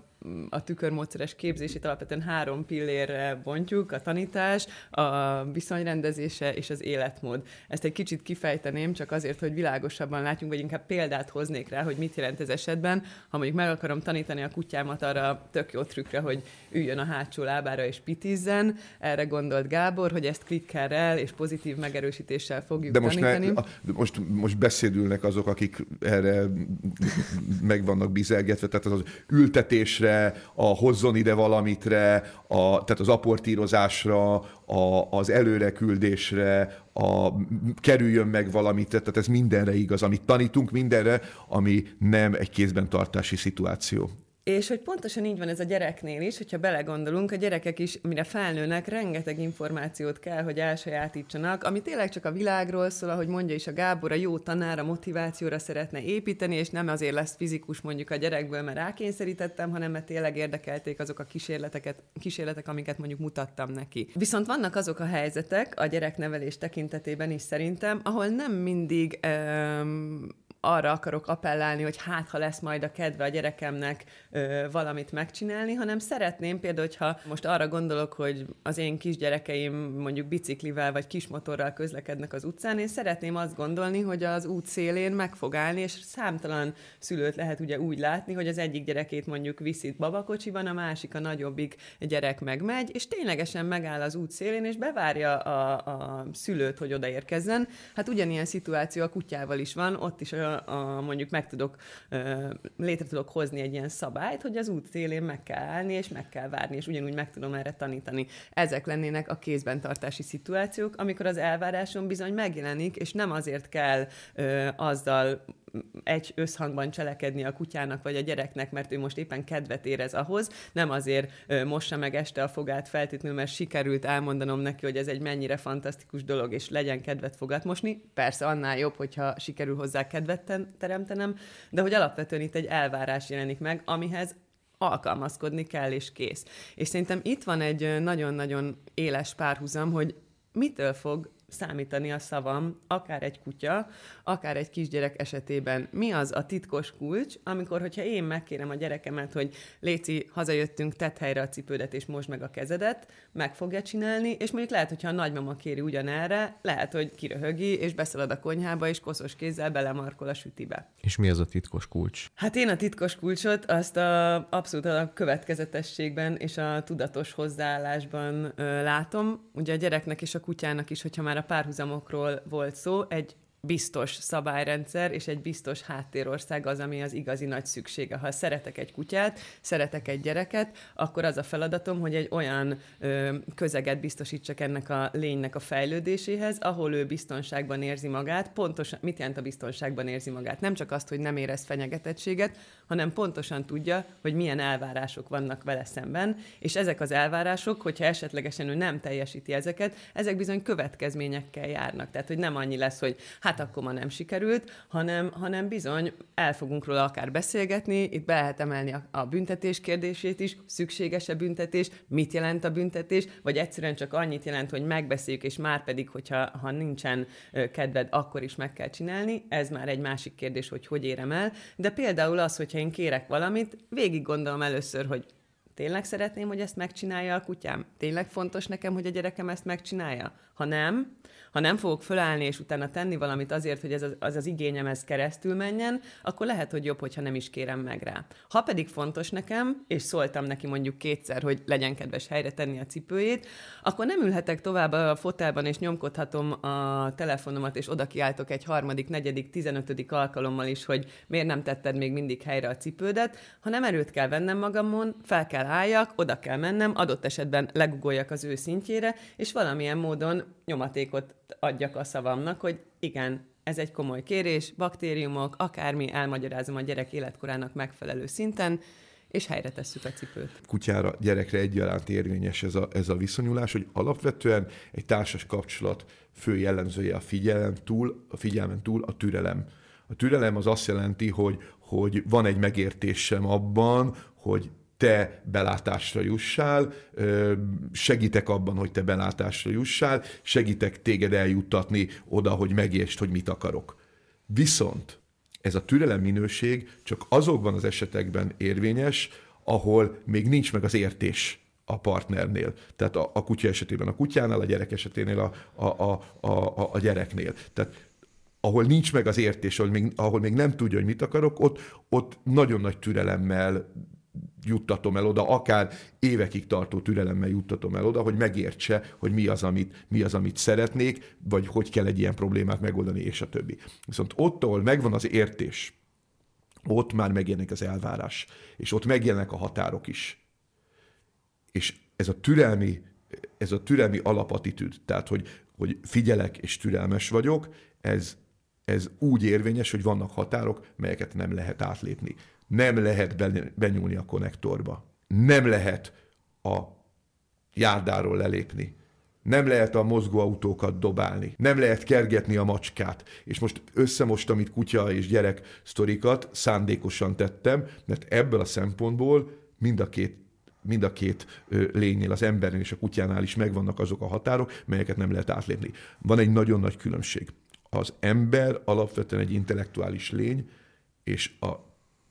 a tükörmódszeres képzését alapvetően három pillérre bontjuk, a tanítás, a viszonyrendezése és az életmód. Ezt egy kicsit kifejteném, csak azért, hogy világosabban látjunk, vagy inkább példát hoznék rá, hogy mit jelent ez esetben. Ha mondjuk meg akarom tanítani a kutyámat arra tök jó trükkre, hogy üljön a hátsó lábára és pitizzen, erre gondolt Gábor, hogy ezt klikkerrel és pozitív megerősítéssel fogjuk de most tanítani. Ne, most, most beszédülnek azok, akik erre meg vannak bizelgetve, tehát az, az ültetésre, a hozzon ide valamitre, a, tehát az aportírozásra, a, az előreküldésre, a kerüljön meg valamit, tehát ez mindenre igaz, amit tanítunk, mindenre, ami nem egy kézben tartási szituáció. És hogy pontosan így van ez a gyereknél is, hogyha belegondolunk, a gyerekek is, mire felnőnek, rengeteg információt kell, hogy elsajátítsanak, ami tényleg csak a világról szól, ahogy mondja is a Gábor, a jó tanár a motivációra szeretne építeni, és nem azért lesz fizikus mondjuk a gyerekből, mert rákényszerítettem, hanem mert tényleg érdekelték azok a kísérleteket, kísérletek, amiket mondjuk mutattam neki. Viszont vannak azok a helyzetek a gyereknevelés tekintetében is szerintem, ahol nem mindig um, arra akarok appellálni, hogy hát, ha lesz majd a kedve a gyerekemnek ö, valamit megcsinálni, hanem szeretném például, hogyha most arra gondolok, hogy az én kisgyerekeim mondjuk biciklivel vagy kismotorral közlekednek az utcán, én szeretném azt gondolni, hogy az út szélén meg fog állni, és számtalan szülőt lehet ugye úgy látni, hogy az egyik gyerekét mondjuk viszi babakocsiban, a másik a nagyobbik gyerek megmegy, és ténylegesen megáll az út szélén, és bevárja a, a szülőt, hogy odaérkezzen. Hát ugyanilyen szituáció a kutyával is van, ott is a, a, mondjuk meg tudok, létre tudok hozni egy ilyen szabályt, hogy az út szélén meg kell állni, és meg kell várni, és ugyanúgy meg tudom erre tanítani. Ezek lennének a kézben tartási szituációk, amikor az elvárásom bizony megjelenik, és nem azért kell ö, azzal egy összhangban cselekedni a kutyának vagy a gyereknek, mert ő most éppen kedvet érez ahhoz, nem azért mossa meg este a fogát feltétlenül, mert sikerült elmondanom neki, hogy ez egy mennyire fantasztikus dolog, és legyen kedvet fogat mosni. Persze annál jobb, hogyha sikerül hozzá kedvet teremtenem, de hogy alapvetően itt egy elvárás jelenik meg, amihez alkalmazkodni kell, és kész. És szerintem itt van egy nagyon-nagyon éles párhuzam, hogy mitől fog számítani a szavam, akár egy kutya, akár egy kisgyerek esetében. Mi az a titkos kulcs, amikor, hogyha én megkérem a gyerekemet, hogy Léci, hazajöttünk, tett helyre a cipődet, és most meg a kezedet, meg fogja csinálni, és mondjuk lehet, hogyha a nagymama kéri ugyanerre, lehet, hogy kiröhögi, és beszalad a konyhába, és koszos kézzel belemarkol a sütibe. És mi az a titkos kulcs? Hát én a titkos kulcsot azt a, abszolút a következetességben és a tudatos hozzáállásban ö, látom. Ugye a gyereknek és a kutyának is, hogyha már a párhuzamokról volt szó, egy biztos szabályrendszer és egy biztos háttérország az, ami az igazi nagy szüksége. Ha szeretek egy kutyát, szeretek egy gyereket, akkor az a feladatom, hogy egy olyan ö, közeget biztosítsak ennek a lénynek a fejlődéséhez, ahol ő biztonságban érzi magát. Pontosan, mit jelent a biztonságban érzi magát? Nem csak azt, hogy nem érez fenyegetettséget, hanem pontosan tudja, hogy milyen elvárások vannak vele szemben, és ezek az elvárások, hogyha esetlegesen ő nem teljesíti ezeket, ezek bizony következményekkel járnak. Tehát, hogy nem annyi lesz, hogy hát hát akkor ma nem sikerült, hanem, hanem bizony el fogunk róla akár beszélgetni, itt be lehet emelni a, a büntetés kérdését is, szükséges-e büntetés, mit jelent a büntetés, vagy egyszerűen csak annyit jelent, hogy megbeszéljük, és már pedig, hogyha ha nincsen kedved, akkor is meg kell csinálni, ez már egy másik kérdés, hogy hogy érem el, de például az, hogyha én kérek valamit, végig gondolom először, hogy tényleg szeretném, hogy ezt megcsinálja a kutyám? Tényleg fontos nekem, hogy a gyerekem ezt megcsinálja? Ha nem, ha nem fogok fölállni és utána tenni valamit azért, hogy ez az, az, az igényem ez keresztül menjen, akkor lehet, hogy jobb, hogyha nem is kérem meg rá. Ha pedig fontos nekem, és szóltam neki mondjuk kétszer, hogy legyen kedves helyre tenni a cipőjét, akkor nem ülhetek tovább a fotelban, és nyomkodhatom a telefonomat, és oda kiáltok egy harmadik, negyedik, tizenötödik alkalommal is, hogy miért nem tetted még mindig helyre a cipődet, hanem erőt kell vennem magamon, fel kell álljak, oda kell mennem, adott esetben legugoljak az ő szintjére, és valamilyen módon nyomatékot adjak a szavamnak, hogy igen, ez egy komoly kérés, baktériumok, akármi, elmagyarázom a gyerek életkorának megfelelő szinten, és helyre tesszük a cipőt. Kutyára, gyerekre egyaránt érvényes ez a, ez a viszonyulás, hogy alapvetően egy társas kapcsolat fő jellemzője a figyelem túl, a figyelmen túl a türelem. A türelem az azt jelenti, hogy, hogy van egy megértésem abban, hogy te belátásra jussál, segítek abban, hogy te belátásra jussál, segítek téged eljuttatni oda, hogy megértsd, hogy mit akarok. Viszont ez a türelem minőség csak azokban az esetekben érvényes, ahol még nincs meg az értés a partnernél. Tehát a, a kutya esetében a kutyánál, a gyerek eseténél a, a, a, a, a gyereknél. Tehát ahol nincs meg az értés, ahol még, ahol még nem tudja, hogy mit akarok, ott, ott nagyon nagy türelemmel juttatom el oda, akár évekig tartó türelemmel juttatom el oda, hogy megértse, hogy mi az, amit, mi az, amit szeretnék, vagy hogy kell egy ilyen problémát megoldani, és a többi. Viszont ott, ahol megvan az értés, ott már megjelenik az elvárás, és ott megjelennek a határok is. És ez a türelmi, ez a türelmi alapatitűd, tehát hogy, hogy figyelek és türelmes vagyok, ez, ez úgy érvényes, hogy vannak határok, melyeket nem lehet átlépni nem lehet benyúlni a konnektorba. Nem lehet a járdáról lelépni. Nem lehet a mozgóautókat dobálni. Nem lehet kergetni a macskát. És most összemostam itt kutya és gyerek sztorikat, szándékosan tettem, mert ebből a szempontból mind a két mind a két lénynél, az embernél és a kutyánál is megvannak azok a határok, melyeket nem lehet átlépni. Van egy nagyon nagy különbség. az ember alapvetően egy intellektuális lény, és a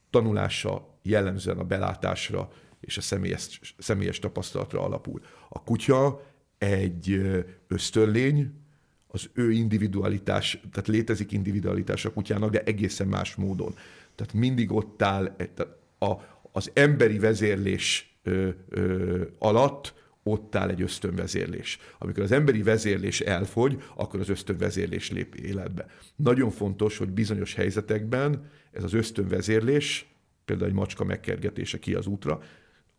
tanulása jellemzően a belátásra és a személyes, személyes tapasztalatra alapul. A kutya egy ösztönlény, az ő individualitás, tehát létezik individualitás a kutyának, de egészen más módon. Tehát mindig ott áll tehát a, az emberi vezérlés ö, ö, alatt ott áll egy ösztönvezérlés. Amikor az emberi vezérlés elfogy, akkor az ösztönvezérlés lép életbe. Nagyon fontos, hogy bizonyos helyzetekben ez az ösztönvezérlés, például egy macska megkergetése ki az útra,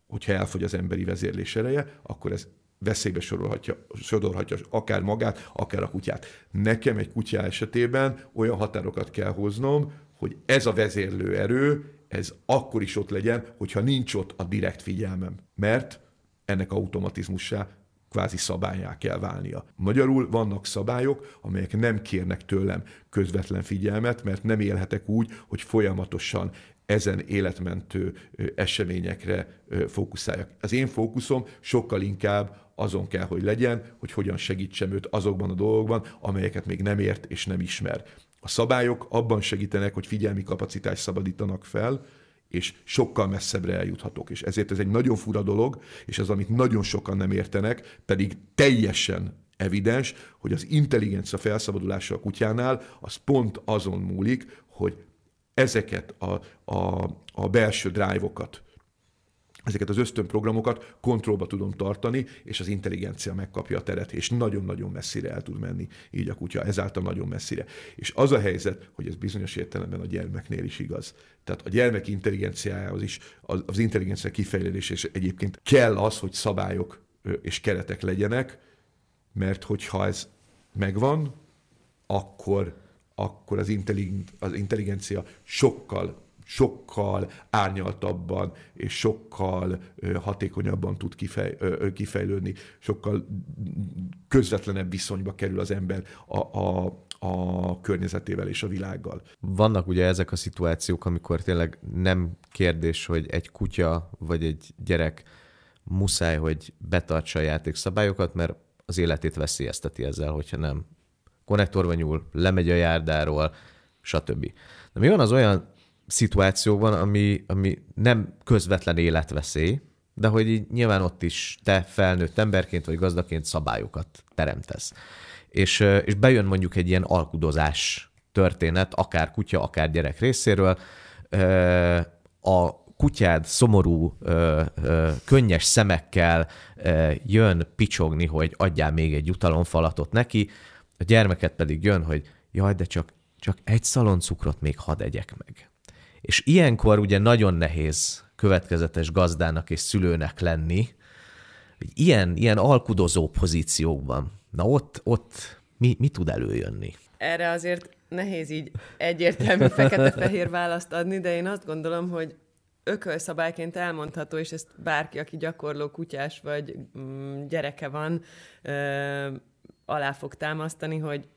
hogyha elfogy az emberi vezérlés ereje, akkor ez veszélybe sorolhatja, sorolhatja akár magát, akár a kutyát. Nekem egy kutya esetében olyan határokat kell hoznom, hogy ez a vezérlő erő, ez akkor is ott legyen, hogyha nincs ott a direkt figyelmem. Mert ennek automatizmussá kvázi szabályá kell válnia. Magyarul vannak szabályok, amelyek nem kérnek tőlem közvetlen figyelmet, mert nem élhetek úgy, hogy folyamatosan ezen életmentő eseményekre fókuszáljak. Az én fókuszom sokkal inkább azon kell, hogy legyen, hogy hogyan segítsem őt azokban a dolgokban, amelyeket még nem ért és nem ismer. A szabályok abban segítenek, hogy figyelmi kapacitást szabadítanak fel, és sokkal messzebbre eljuthatok. És ezért ez egy nagyon fura dolog, és az, amit nagyon sokan nem értenek, pedig teljesen evidens, hogy az intelligencia felszabadulása a kutyánál az pont azon múlik, hogy ezeket a, a, a belső drive-okat, ezeket az ösztönprogramokat kontrollba tudom tartani, és az intelligencia megkapja a teret, és nagyon-nagyon messzire el tud menni így a kutya, ezáltal nagyon messzire. És az a helyzet, hogy ez bizonyos értelemben a gyermeknél is igaz. Tehát a gyermek intelligenciájához is, az, az intelligencia kifejlődés, és egyébként kell az, hogy szabályok és keretek legyenek, mert hogyha ez megvan, akkor, akkor az intelligencia sokkal sokkal árnyaltabban és sokkal hatékonyabban tud kifej, kifejlődni, sokkal közvetlenebb viszonyba kerül az ember a, a, a környezetével és a világgal. Vannak ugye ezek a szituációk, amikor tényleg nem kérdés, hogy egy kutya vagy egy gyerek muszáj, hogy betartsa a játékszabályokat, mert az életét veszélyezteti ezzel, hogyha nem konnektorba nyúl, lemegy a járdáról, stb. De mi van az olyan szituációban, ami, ami nem közvetlen életveszély, de hogy így nyilván ott is te felnőtt emberként vagy gazdaként szabályokat teremtesz. És, és bejön mondjuk egy ilyen alkudozás történet, akár kutya, akár gyerek részéről, a kutyád szomorú, könnyes szemekkel jön picsogni, hogy adjál még egy jutalomfalatot neki, a gyermeket pedig jön, hogy jaj, de csak, csak egy szaloncukrot még hadd egyek meg. És ilyenkor ugye nagyon nehéz következetes gazdának és szülőnek lenni, hogy ilyen, ilyen alkudozó pozíciókban, na ott, ott mi, mi tud előjönni? Erre azért nehéz így egyértelmű fekete-fehér választ adni, de én azt gondolom, hogy ökölszabályként elmondható, és ezt bárki, aki gyakorló kutyás vagy mm, gyereke van, alá fog támasztani, hogy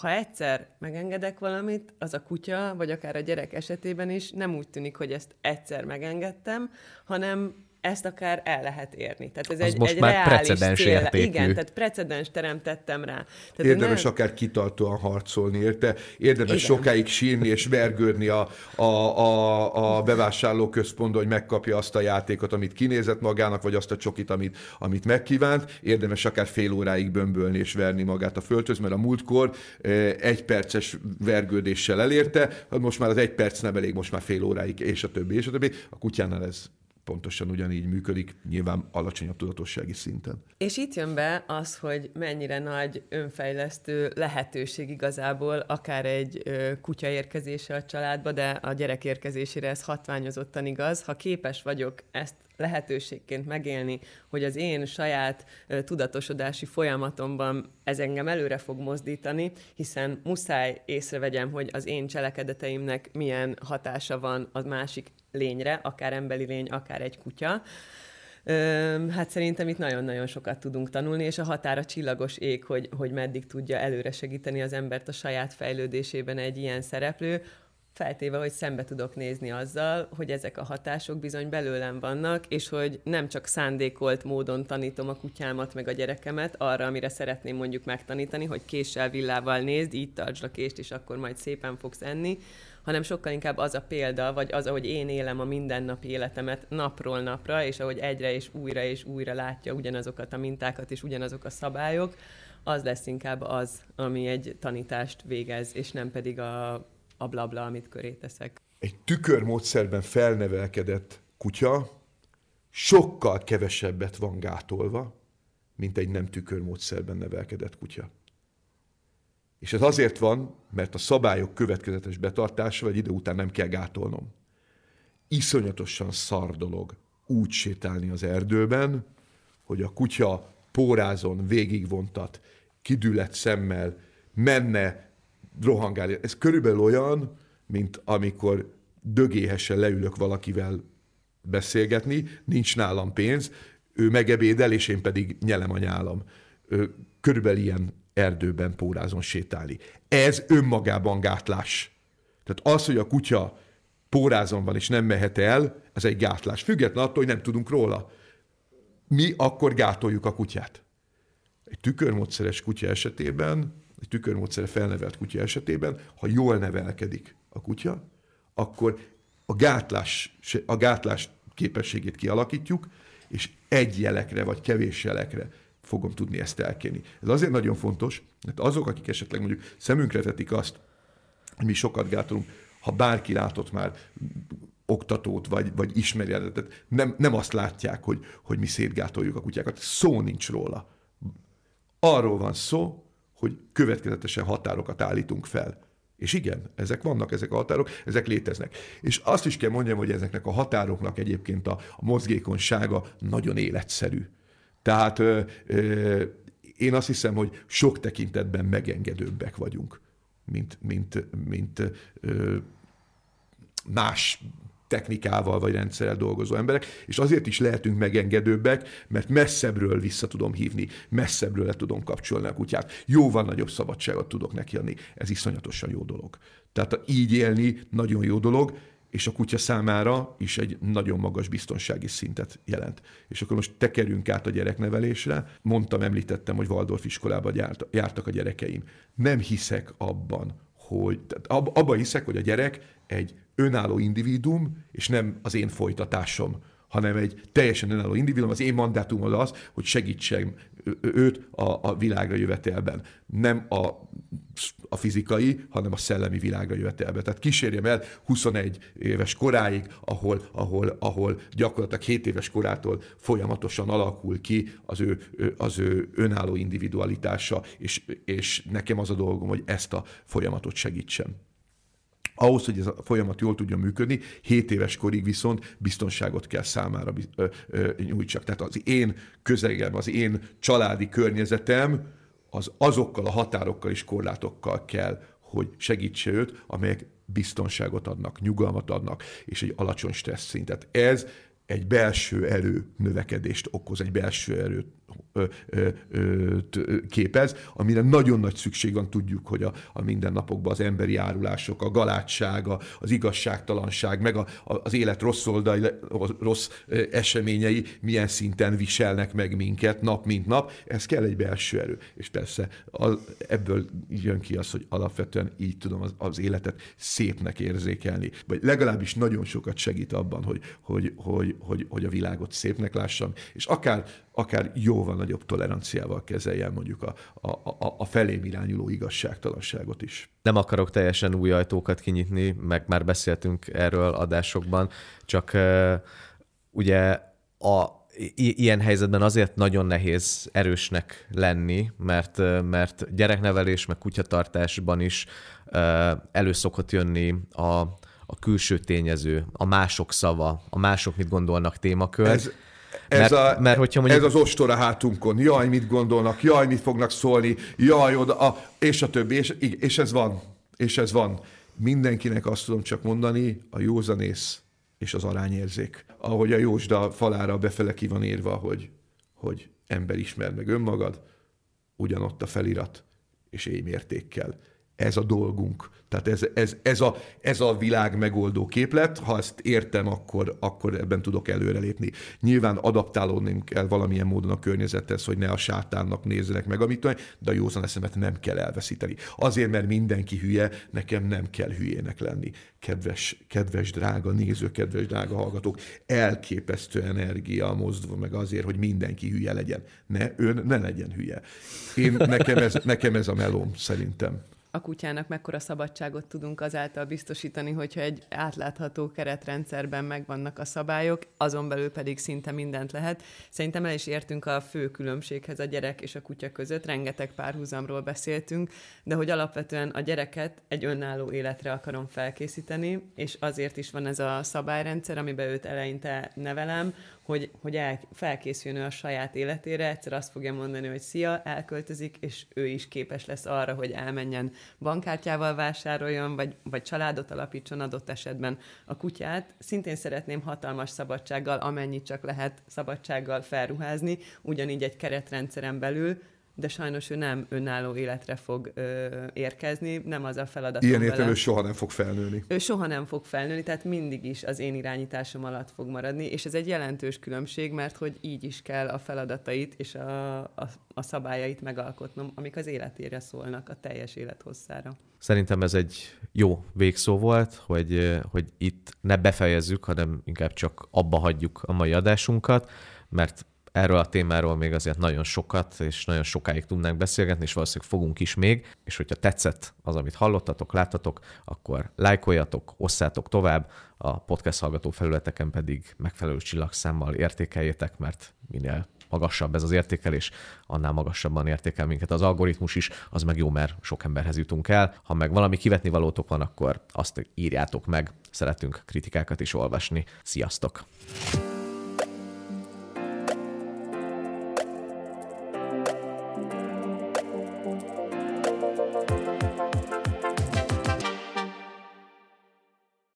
ha egyszer megengedek valamit, az a kutya, vagy akár a gyerek esetében is nem úgy tűnik, hogy ezt egyszer megengedtem, hanem ezt akár el lehet érni. Tehát ez az egy, most egy már reális precedens cél. értékű. Igen, tehát precedens teremtettem rá. Tehát Érdemes nem... akár kitartóan harcolni, érte? Érdemes Igen. sokáig sírni és vergődni a, a, a, a bevásárló központban, hogy megkapja azt a játékot, amit kinézett magának, vagy azt a csokit, amit, amit megkívánt. Érdemes akár fél óráig bömbölni és verni magát a földhöz, mert a múltkor eh, egy perces vergődéssel elérte, most már az egy perc nem elég, most már fél óráig, és a többi, és a többi. A kutyánál ez pontosan ugyanígy működik, nyilván alacsonyabb tudatossági szinten. És itt jön be az, hogy mennyire nagy önfejlesztő lehetőség igazából akár egy kutya érkezése a családba, de a gyerek érkezésére ez hatványozottan igaz. Ha képes vagyok ezt lehetőségként megélni, hogy az én saját tudatosodási folyamatomban ez engem előre fog mozdítani, hiszen muszáj észrevegyem, hogy az én cselekedeteimnek milyen hatása van a másik lényre, akár emberi lény, akár egy kutya. Hát szerintem itt nagyon-nagyon sokat tudunk tanulni, és a határa csillagos ég, hogy, hogy meddig tudja előre segíteni az embert a saját fejlődésében egy ilyen szereplő, Feltéve, hogy szembe tudok nézni azzal, hogy ezek a hatások bizony belőlem vannak, és hogy nem csak szándékolt módon tanítom a kutyámat meg a gyerekemet arra, amire szeretném mondjuk megtanítani, hogy késsel, villával nézd, így tartsd a kést, és akkor majd szépen fogsz enni, hanem sokkal inkább az a példa, vagy az, ahogy én élem a mindennapi életemet napról napra, és ahogy egyre és újra és újra látja ugyanazokat a mintákat és ugyanazok a szabályok, az lesz inkább az, ami egy tanítást végez, és nem pedig a, a blabla, amit köré teszek. Egy tükörmódszerben felnevelkedett kutya sokkal kevesebbet van gátolva, mint egy nem tükörmódszerben nevelkedett kutya. És ez azért van, mert a szabályok következetes betartása, vagy idő után nem kell gátolnom. Iszonyatosan szar dolog úgy sétálni az erdőben, hogy a kutya pórázon végigvontat, kidület szemmel, menne, rohangálni. Ez körülbelül olyan, mint amikor dögéhesen leülök valakivel beszélgetni, nincs nálam pénz, ő megebédel, és én pedig nyelem a nyálam. Körülbelül ilyen erdőben pórázon sétálni. Ez önmagában gátlás. Tehát az, hogy a kutya pórázon van és nem mehet el, ez egy gátlás. Független attól, hogy nem tudunk róla. Mi akkor gátoljuk a kutyát. Egy tükörmódszeres kutya esetében, egy tükörmódszere felnevelt kutya esetében, ha jól nevelkedik a kutya, akkor a gátlás, a gátlás képességét kialakítjuk, és egy jelekre vagy kevés jelekre fogom tudni ezt elkérni. Ez azért nagyon fontos, mert azok, akik esetleg mondjuk szemünkre vetik azt, hogy mi sokat gátolunk, ha bárki látott már oktatót, vagy, vagy ismerjetet, nem, nem azt látják, hogy, hogy mi szétgátoljuk a kutyákat. Szó nincs róla. Arról van szó, hogy következetesen határokat állítunk fel. És igen, ezek vannak, ezek a határok, ezek léteznek. És azt is kell mondjam, hogy ezeknek a határoknak egyébként a, a mozgékonysága nagyon életszerű. Tehát ö, ö, én azt hiszem, hogy sok tekintetben megengedőbbek vagyunk, mint, mint, mint ö, más technikával vagy rendszerrel dolgozó emberek, és azért is lehetünk megengedőbbek, mert messzebbről vissza tudom hívni, messzebbről le tudom kapcsolni a kutyát. Jóval nagyobb szabadságot tudok neki adni. Ez iszonyatosan jó dolog. Tehát így élni nagyon jó dolog, és a kutya számára is egy nagyon magas biztonsági szintet jelent. És akkor most tekerünk át a gyereknevelésre. Mondtam, említettem, hogy Waldorf iskolába jártak a gyerekeim. Nem hiszek abban, hogy abban hiszek, hogy a gyerek egy önálló individuum, és nem az én folytatásom hanem egy teljesen önálló individuum. Az én mandátumod az, hogy segítsem őt a, a világra jövetelben. Nem a, a fizikai, hanem a szellemi világra jövetelben. Tehát kísérjem el 21 éves koráig, ahol, ahol, ahol gyakorlatilag 7 éves korától folyamatosan alakul ki az ő, az ő önálló individualitása, és, és nekem az a dolgom, hogy ezt a folyamatot segítsem. Ahhoz, hogy ez a folyamat jól tudjon működni, 7 éves korig viszont biztonságot kell számára nyújtsak. Tehát az én közegem, az én családi környezetem, az azokkal a határokkal és korlátokkal kell, hogy segítse őt, amelyek biztonságot adnak, nyugalmat adnak, és egy alacsony stressz szintet. Ez egy belső erő növekedést okoz, egy belső ö, képez, amire nagyon nagy szükség van, tudjuk, hogy a, a mindennapokban az emberi árulások, a galátság, a, az igazságtalanság, meg a, a, az élet rossz oldai, rossz eseményei milyen szinten viselnek meg minket nap mint nap, ez kell egy belső erő. És persze az, ebből jön ki az, hogy alapvetően így tudom az, az életet szépnek érzékelni, vagy legalábbis nagyon sokat segít abban, hogy, hogy, hogy, hogy, hogy a világot szépnek lássam, és akár, akár jóval nagyobb toleranciával kezeljen mondjuk a, a, a, a felém irányuló igazságtalanságot is. Nem akarok teljesen új ajtókat kinyitni, meg már beszéltünk erről adásokban, csak ugye a ilyen helyzetben azért nagyon nehéz erősnek lenni, mert, mert gyereknevelés, meg kutyatartásban is elő szokott jönni a, a külső tényező, a mások szava, a mások mit gondolnak témakör. Ez, ez, mert, a, mert hogyha mondjuk... ez az ostora hátunkon. Jaj, mit gondolnak, jaj, mit fognak szólni, jaj, oda, a, és a többi, és, és ez van. És ez van. Mindenkinek azt tudom csak mondani, a józanész és az arányérzék. Ahogy a Jósda falára befele ki van írva, hogy, hogy ember ismer meg önmagad, ugyanott a felirat, és éj mértékkel. Ez a dolgunk. Tehát ez, ez, ez, a, ez a világ megoldó képlet, ha ezt értem, akkor, akkor ebben tudok előrelépni. Nyilván adaptálódni kell valamilyen módon a környezethez, hogy ne a sátánnak nézzenek meg, amit de a józan eszemet nem kell elveszíteni. Azért, mert mindenki hülye, nekem nem kell hülyének lenni. Kedves, kedves drága néző, kedves drága hallgatók, elképesztő energia mozdul meg azért, hogy mindenki hülye legyen. Ne, ön ne legyen hülye. Én, nekem, ez, nekem ez a melóm, szerintem a kutyának mekkora szabadságot tudunk azáltal biztosítani, hogyha egy átlátható keretrendszerben megvannak a szabályok, azon belül pedig szinte mindent lehet. Szerintem el is értünk a fő különbséghez a gyerek és a kutya között, rengeteg párhuzamról beszéltünk, de hogy alapvetően a gyereket egy önálló életre akarom felkészíteni, és azért is van ez a szabályrendszer, amiben őt eleinte nevelem, hogy, hogy el, felkészüljön ő a saját életére, egyszer azt fogja mondani, hogy szia, elköltözik, és ő is képes lesz arra, hogy elmenjen bankkártyával vásároljon, vagy, vagy családot alapítson adott esetben a kutyát. Szintén szeretném hatalmas szabadsággal, amennyit csak lehet szabadsággal felruházni, ugyanígy egy keretrendszeren belül, de sajnos ő nem önálló életre fog ö, érkezni, nem az a feladat. Ilyen értelemben soha nem fog felnőni. Ő soha nem fog felnőni, tehát mindig is az én irányításom alatt fog maradni, és ez egy jelentős különbség, mert hogy így is kell a feladatait és a, a, a szabályait megalkotnom, amik az életére szólnak, a teljes élethosszára. Szerintem ez egy jó végszó volt, hogy, hogy itt ne befejezzük, hanem inkább csak abba hagyjuk a mai adásunkat, mert erről a témáról még azért nagyon sokat, és nagyon sokáig tudnánk beszélgetni, és valószínűleg fogunk is még, és hogyha tetszett az, amit hallottatok, láttatok, akkor lájkoljatok, osszátok tovább, a podcast hallgató felületeken pedig megfelelő csillagszámmal értékeljétek, mert minél magasabb ez az értékelés, annál magasabban értékel minket az algoritmus is, az meg jó, mert sok emberhez jutunk el. Ha meg valami kivetni valótok van, akkor azt írjátok meg, szeretünk kritikákat is olvasni. Sziasztok!